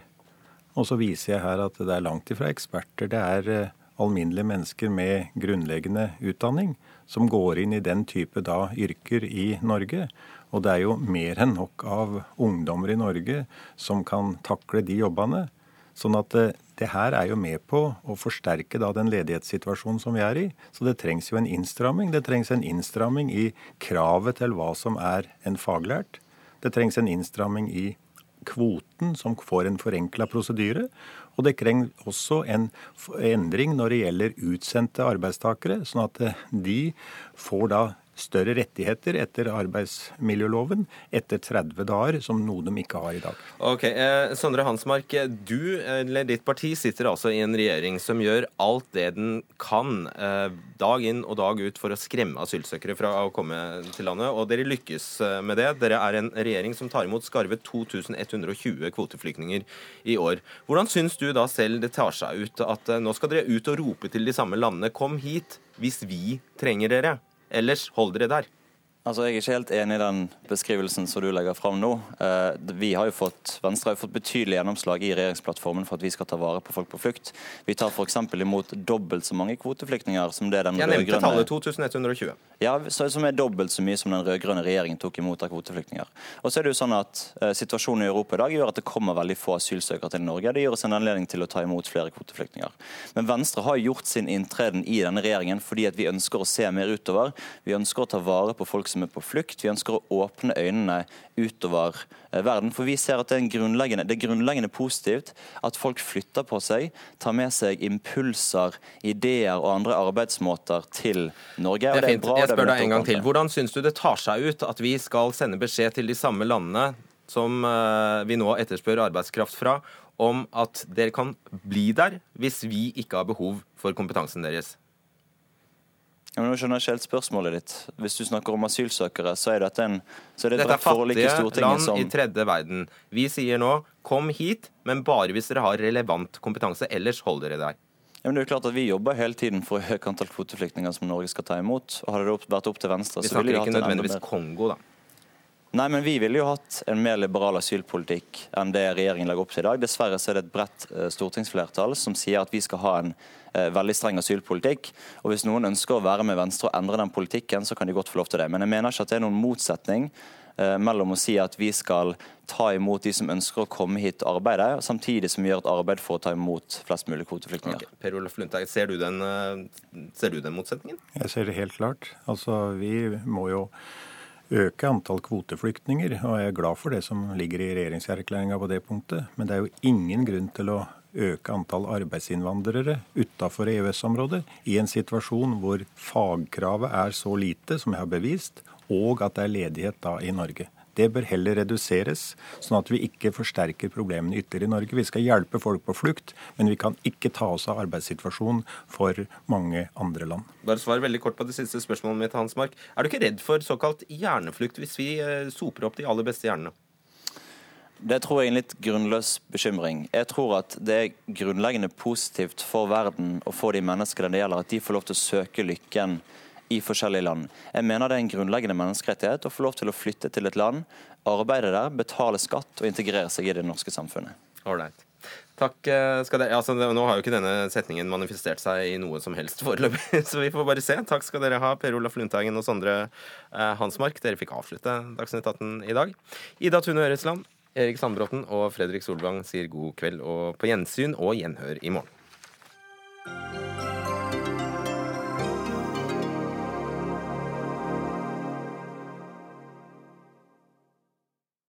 Og så viser jeg her at det er langt ifra eksperter. Det er eh, alminnelige mennesker med grunnleggende utdanning som går inn i den type da yrker i Norge. Og det er jo mer enn nok av ungdommer i Norge som kan takle de jobbene. Sånn at det, det her er jo med på å forsterke da den ledighetssituasjonen som vi er i. Så det trengs jo en innstramming. Det trengs en innstramming i kravet til hva som er en faglært. Det trengs en innstramming i kvoten, som får en forenkla prosedyre. Og det krenger også en endring når det gjelder utsendte arbeidstakere, sånn at eh, de får da større rettigheter etter arbeidsmiljøloven etter 30 dager, som noe de ikke har i dag. Ok, eh, Sondre Hansmark, du eller ditt parti sitter altså i en regjering som gjør alt det den kan eh, dag inn og dag ut for å skremme asylsøkere fra å komme til landet, og dere lykkes eh, med det. Dere er en regjering som tar imot skarve 2120 kvoteflyktninger i år. Hvordan syns du da selv det tar seg ut at eh, nå skal dere ut og rope til de samme landene kom hit hvis vi trenger dere, ellers hold dere der? Altså, Jeg er ikke helt enig i den beskrivelsen som du legger fram nå. Eh, Vi har jo fått, Venstre har jo fått betydelig gjennomslag i regjeringsplattformen for at vi skal ta vare på folk på flukt. Vi tar f.eks. imot dobbelt så mange kvoteflyktninger som det den Jeg nevnte tallet 2120. ja, som er dobbelt så mye som den rød-grønne regjeringen tok imot av kvoteflyktninger. Og så er det jo sånn at eh, Situasjonen i Europa i dag gjør at det kommer veldig få asylsøkere til Norge. Det gir oss en anledning til å ta imot flere kvoteflyktninger. Men Venstre har gjort sin inntreden i denne regjeringen fordi at vi ønsker å se mer utover. Vi ønsker å ta vare på folk som er på flukt. Vi ønsker å åpne øynene utover eh, verden. For vi ser at det er, en grunnleggende, det er grunnleggende positivt at folk flytter på seg, tar med seg impulser, ideer og andre arbeidsmåter til Norge. Det er fint. bra, Jeg spør deg en gang til. Hvordan syns du det tar seg ut at vi skal sende beskjed til de samme landene som eh, vi nå etterspør arbeidskraft fra, om at dere kan bli der hvis vi ikke har behov for kompetansen deres? Ja, men nå skjønner jeg ikke helt spørsmålet ditt. Hvis du snakker om asylsøkere, så er dette en så er det Dette er fattige land som i tredje verden. Vi sier nå kom hit, men bare hvis dere har relevant kompetanse. Ellers holder dere der. ja, men det er jo klart at Vi jobber hele tiden for å øke antall kvoteflyktninger som Norge skal ta imot. og Hadde det vært opp til Venstre, Vi så ville snakker vi hatt ikke en enda nødvendigvis Kongo, da. Nei, men vi ville jo hatt en mer liberal asylpolitikk enn det regjeringen legger opp til i dag. Dessverre så er det et bredt eh, stortingsflertall som sier at vi skal ha en eh, veldig streng asylpolitikk. Og hvis noen ønsker å være med Venstre og endre den politikken, så kan de godt få lov til det. Men jeg mener ikke at det er noen motsetning eh, mellom å si at vi skal ta imot de som ønsker å komme hit og arbeide, samtidig som vi gjør et arbeid for å ta imot flest mulig kvoteflyktninger. Okay. Per Olaf Lundteigen, ser, du den, ser du den motsetningen? Jeg ser det helt klart. Altså, vi må jo øke antall kvoteflyktninger, og jeg er glad for det som ligger i regjeringserklæringa på det punktet. Men det er jo ingen grunn til å øke antall arbeidsinnvandrere utafor EØS-området i en situasjon hvor fagkravet er så lite, som jeg har bevist, og at det er ledighet da i Norge. Det bør heller reduseres, sånn at vi ikke forsterker problemene ytterligere i Norge. Vi skal hjelpe folk på flukt, men vi kan ikke ta oss av arbeidssituasjonen for mange andre land. Bare svar veldig kort på det siste spørsmålet mitt, Hansmark. Er du ikke redd for såkalt hjerneflukt hvis vi eh, soper opp de aller beste hjernene? Det tror jeg er en litt grunnløs bekymring. Jeg tror at det er grunnleggende positivt for verden og for de menneskene det gjelder, at de får lov til å søke lykken i forskjellige land. Jeg mener det er en grunnleggende menneskerettighet å få lov til å flytte til et land, arbeide der, betale skatt og integrere seg i det norske samfunnet. Alright. Takk eh, skal dere altså, Nå har jo ikke denne setningen manifestert seg i noe som helst foreløpig, så vi får bare se. Takk skal dere ha, Per Olaf Lundteigen og Sondre eh, Hansmark. Dere fikk avslutte Dagsnytt 18 i dag. Ida Tune Øresland, Erik Sandbråten og Fredrik Solvang sier god kveld og på gjensyn og gjenhør i morgen.